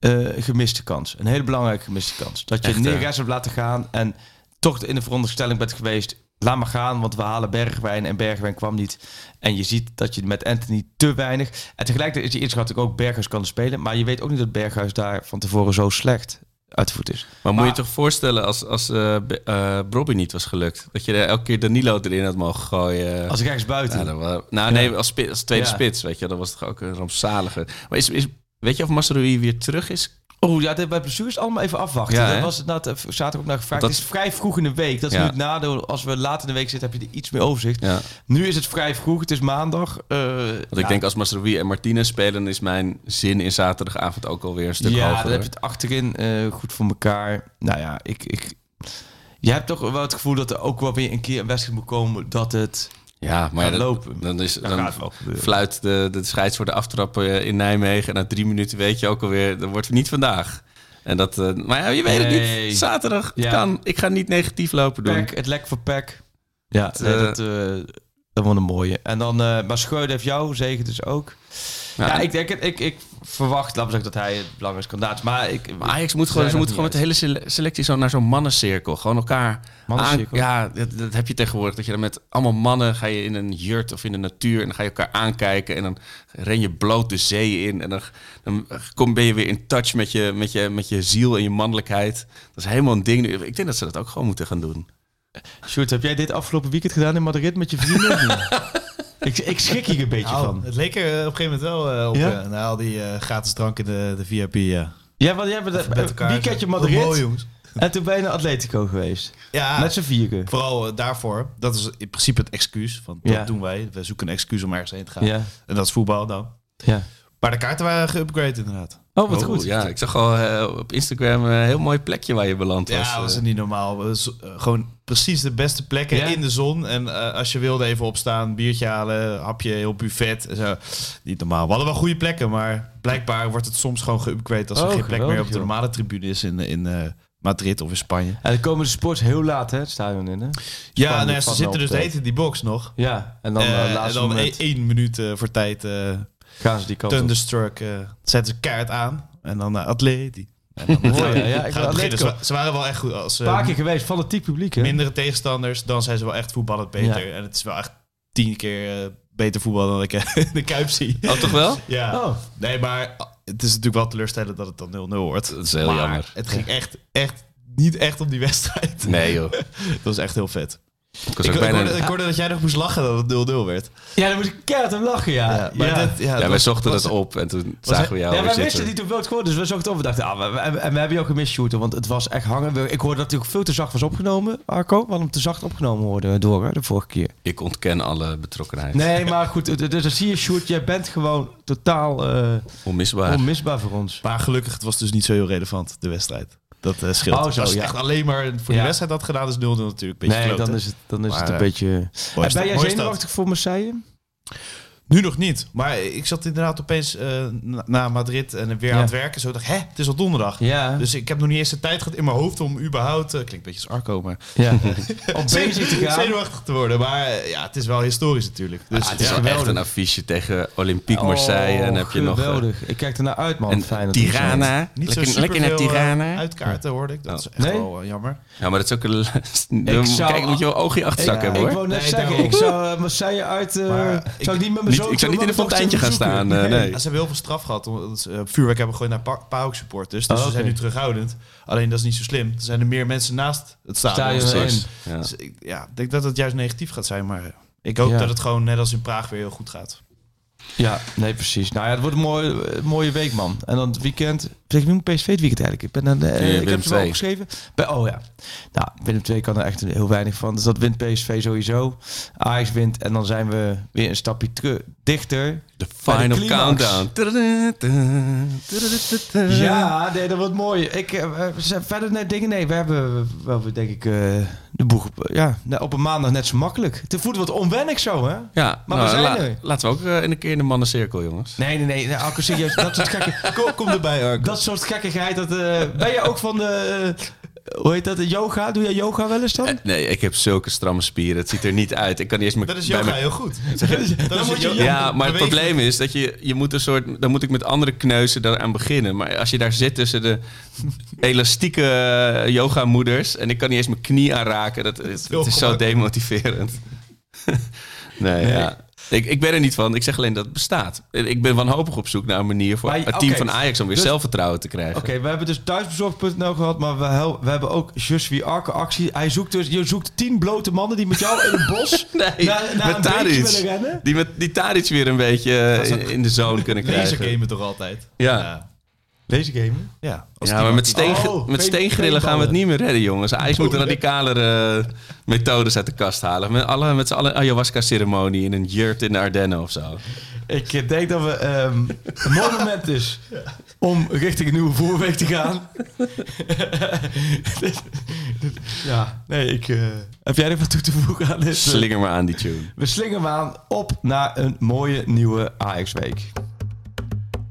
eh, gemiste kans. Een hele belangrijke gemiste kans. Dat je Echt? Neres hebt laten gaan en toch in de veronderstelling bent geweest, laat maar gaan, want we halen Bergwijn en Bergwijn kwam niet. En je ziet dat je met Anthony te weinig. En tegelijkertijd is je inschatting ook Berghuis kan spelen, maar je weet ook niet dat Berghuis daar van tevoren zo slecht uit de voet is. Maar moet je toch voorstellen als, als eh Be- eh, Brobby niet was gelukt? Dat je er elke keer Danilo erin had mogen gooien. Als ik ergens buiten. Ja, nou nee, als, spits, als tweede Ja. spits, weet je. Dat was toch ook een rampzalige. Maar is, is, weet je of Masrui weer terug is? Oh ja, bij blessures is allemaal even afwachten. Ja, hè? was het nou, zaterdag ook naar gevraagd. Dat- Het is vrij vroeg in de week. Dat is Ja. nu het nadeel. Als we later in de week zitten, heb je er iets meer overzicht. Ja. Nu is het vrij vroeg. Het is maandag. Eh, Want ik denk als Masrui en Martinez spelen, is mijn zin in zaterdagavond ook alweer een stuk ja, hoger. dan heb je het achterin eh, goed voor elkaar. Nou ja, ik, ik, je hebt toch wel het gevoel dat er ook wel weer een keer een wedstrijd moet komen dat het Ja, maar ja, Gaan dat- lopen. dan, is, dan gebeuren. fluit de, de scheids voor de aftrap eh, in Nijmegen. En na drie minuten weet je ook alweer, dat wordt niet vandaag. En dat, eh, maar ja, je weet het Nee. niet. Zaterdag Ja. kan. Ik ga niet negatief lopen doen. Pack, het lek voor Pack. Ja, nee, eh, dat, dat wordt een mooie. En dan, maar Schreuder heeft jou zegen dus ook. Ja, Ja, ik denk het. Ik, ik verwacht, laten we zeggen dat hij het belangrijkste kandidaat is. Maar ik, Maar Ajax moet gewoon, ze moeten gewoon met de hele sele- selectie zo naar zo'n mannencirkel. Gewoon elkaar Mannencirkel? aan- Ja, dat, dat heb je tegenwoordig. Dat je dan met allemaal mannen ga je in een jurt of in de natuur. En dan ga je elkaar aankijken. En dan ren je bloot de zee in. En dan, dan kom, ben je weer in touch met je, met, je, met je ziel en je mannelijkheid. Dat is helemaal een ding. Ik denk dat ze dat ook gewoon moeten gaan doen. Sjoerd, heb jij dit afgelopen weekend gedaan in Madrid met je vrienden? ik, ik schrik hier een beetje Nou, van. het leek er eh, op een gegeven moment wel eh, op. Ja? eh, na al die gratis drank in de, de VIP. Ja. Ja, want jij bent Met een elkaar. weekendje Madrid. Mooi, jongens. En toen ben je naar Atletico geweest. Ja, Met z'n vieren. vooral daarvoor. Dat is in principe het excuus. Van, dat Ja. doen wij. We zoeken een excuus om ergens heen te gaan. Ja. En dat is voetbal dan. ja. Maar de kaarten waren geüpgrade inderdaad. Oh, wat Oh, goed. Ja, ik zag al eh, op Instagram een heel mooi plekje waar je beland was. Ja, dat was Eh, niet normaal. Is, eh, gewoon precies de beste plekken Ja? in de zon. En eh, als je wilde even opstaan, biertje halen, hapje, heel buffet. En zo. Niet normaal. We hadden wel goede plekken, maar blijkbaar wordt het soms gewoon geüpgrade als er Oh, geen plek meer op de normale tribune is in, in eh, Madrid of in Spanje. En dan komen de sports heel laat, hè, het stadion in, hè? Ja, nou, ja, ze zitten dus hele tijd in die box nog. Ja, en dan Eh, uh, en dan moment één, minuut eh, voor tijd eh gaan ze die kant. Thunderstruck. eh zetten ze kaart aan. En dan uh, Atleti. En dan ja, ja, ik beginnen. Ze, wa- ze waren wel echt goed. Als Een paar eh, keer geweest, fanatiek publiek, hè? mindere tegenstanders, dan zijn ze wel echt voetballend beter. Ja. En het is wel echt tien keer eh, beter voetbal dan ik eh, in de Kuip zie. Oh, toch wel? Ja. Oh. Nee, maar het is natuurlijk wel teleurstellend dat het dan 0-0 wordt. Dat is heel maar jammer. het ging echt, echt niet echt om die wedstrijd. Nee joh. Dat was echt heel vet. Ik hoorde, ik hoorde dat jij nog moest lachen dat het 0-0 werd. Ja, dan moest ik keihard om lachen, ja. Ja, maar ja. dit- ja, Ja, wij zochten dat op en toen was zagen we jou ja, wij wisten niet hoeveel het geworden, dus we zochten het op. We dachten, ah, we, we, en we hebben je ook gemist, Shooter, want het was echt hangen. Ik hoorde dat hij ook veel te zacht was opgenomen, Arco. We hadden hem te zacht opgenomen worden door, hè, de vorige keer. Ik ontken alle betrokkenheid. Nee, maar goed, dus dan zie je, Sjoerd, jij bent gewoon totaal eh, Onmisbaar. onmisbaar voor ons. Maar gelukkig, het was dus niet zo heel relevant, de wedstrijd. Dat eh, scheelt. Oh, zo, Als je ja. echt alleen maar voor die Ja. wedstrijd had gedaan, is 0-0 natuurlijk een beetje Nee, kloten. dan is het, dan is het Maar, een eh, beetje... Mooi En stad, ben jij zenuwachtig voor Marseille? Nu nog niet. Maar ik zat inderdaad opeens eh, na, na Madrid en weer Ja. aan het werken. Zo dacht ik, hè, het is al donderdag. Ja. Dus ik heb nog niet eens de tijd gehad in mijn hoofd om überhaupt... eh, klinkt een beetje als Arco, maar... ja. Om bezig te gaan. Zenuwachtig te worden. Maar eh, ja, het is wel historisch natuurlijk. Dus Ah, het is ja, wel echt een affiche tegen Olympique Marseille. Oh, en dan heb je nog... geweldig. Ik kijk er naar uit, man. en Fijn Tirana. niet lekker, zo lekker naar Tirana. uitkaarten hoorde ik. Dat Oh. is echt Nee? wel jammer. Ja, maar dat is ook een... Ik zou- Kijk, moet je wel oog in je achterzak Ik, hebben ik hoor. wou net Nee, zeggen, ik zou uh, Marseille uit... eh, zou ik ik- niet met mijn Niet- ik zou niet in een fonteintje gaan staan. eh, nee. Ja, ze hebben heel veel straf gehad. Omdat ze eh, vuurwerk hebben gegooid naar pa PAOK supporters. Dus Oh, ze zijn nu terughoudend. Alleen dat is niet zo slim. Er zijn er meer mensen naast het stadion. Stadion Dus. Ja. dus ik ja, denk dat het juist negatief gaat zijn. Maar ik hoop Ja. dat het gewoon net als in Praag weer heel goed gaat. Ja, nee, precies. Nou ja, het wordt een mooie, eh, mooie week, man. En dan het weekend... Zeg ik nu PSV het weekend eigenlijk? Ik ben dan, eh, Nee, ik heb ze wel opgeschreven. Bij, oh ja. Nou, Willem II kan er echt heel weinig van. Dus dat wint PSV sowieso. Ajax wint en dan zijn we weer een stapje dichter. De final countdown. Ja, nee, dat wordt mooi. Ik, eh, verder net dingen. Nee, we hebben wel, weer, denk ik, eh, de boeg op, ja, nou, op een maandag net zo makkelijk. Het voelt wat onwennig zo, hè? Ja, Maar nou, we zijn la- er. laten we ook eh, in een keer in de mannencirkel, jongens. Nee, nee, nee. nee serieus. Dat soort gekke... Kom, kom erbij, Arco. Dat soort gekkigheid. Dat, eh, ben je ook van de... eh, hoe heet dat? de Yoga? Doe jij yoga wel eens dan? Eh, Nee, ik heb zulke stramme spieren. Het ziet er niet uit. Ik kan niet eens meer Dat is yoga heel goed. Dan moet je yoga- Ja, maar het probleem is dat je, je moet een soort... Dan moet ik met andere kneuzen daaraan beginnen. Maar als je daar zit tussen de elastieke yogamoeders... en ik kan niet eens mijn knie aanraken. Dat, is zo demotiverend. nee, ja. Ik, ik ben er niet van. Ik zeg alleen dat het bestaat. Ik ben wanhopig op zoek naar een manier voor Maar- het team van Ajax... om weer Dus- zelfvertrouwen te krijgen. Oké, we hebben dus thuisbezorgd.nl gehad, maar we, we hebben ook Just wie Arke actie. Hij zoekt dus, je zoekt tien blote mannen die met jou in het bos Nee, naar, naar met een willen rennen. Die, met, die Tadic weer een beetje in, in de zone kunnen Deze krijgen. gamen toch altijd? Ja. Ja, Deze game? ja, als Ja, die maar met, steen, Oh, met steengrillen gaan we het niet meer redden, jongens. Ajax moet radicalere eh, methodes uit de kast halen. Met, alle, met z'n allen ayahuasca-ceremonie in een jurt in de Ardennen of zo. Ik eh, denk dat we ehm, een mooi moment is om richting een nieuwe voorweek te gaan. Ja, nee, ik... eh, heb jij er wat toe te voegen aan dit? Slinger maar aan die tune. We slingeren hem aan op naar een mooie nieuwe Ajax-week.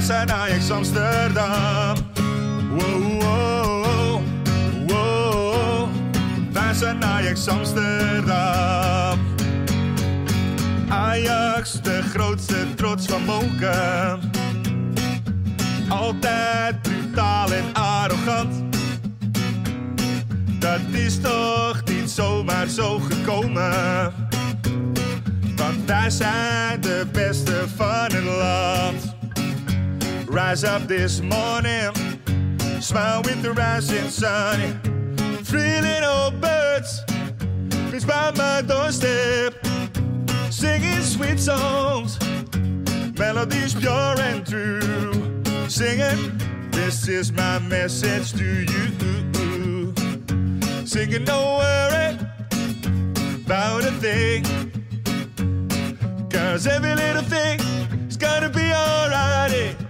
Zijn Ajax Amsterdam. Wow. Wij zijn Ajax Amsterdam. Ajax, de grootste trots van Moken. Altijd brutaal en arrogant. Dat is toch niet zomaar zo gekomen. Want wij zijn de beste van het land. Rise up this morning, smile with the rising sun. Three little birds, reach by my doorstep, singing sweet songs, melodies pure and true. Singing, this is my message to you. Singing, don't worry about a thing. Cause every little thing is gonna be alright.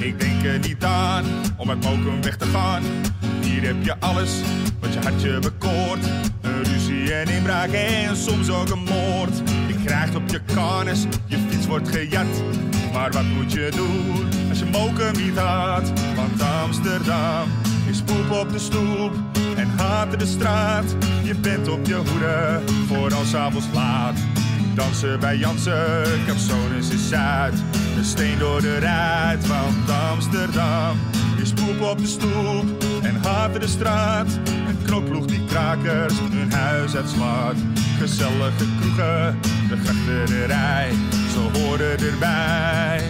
Ik denk er niet aan om uit Mokum weg te gaan. Hier heb je alles wat je hartje bekoort. Een ruzie en inbraak en soms ook een moord. Je krijgt op je karnes, je fiets wordt gejat. Maar wat moet je doen als je Mokum niet had? Want Amsterdam is poep op de stoep en haat de straat. Je bent op je hoede voor als avonds laat. Dansen bij Jansen, Capsones is Zuid. Een steen door de ruit, want Amsterdam is poep op de stoep en haat de straat. Een knokploeg die krakers hun huis uitslaat. Gezellige kroegen, de grachterij, ze horen erbij.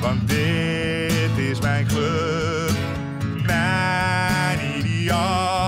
Want dit is mijn club, mijn ideaal.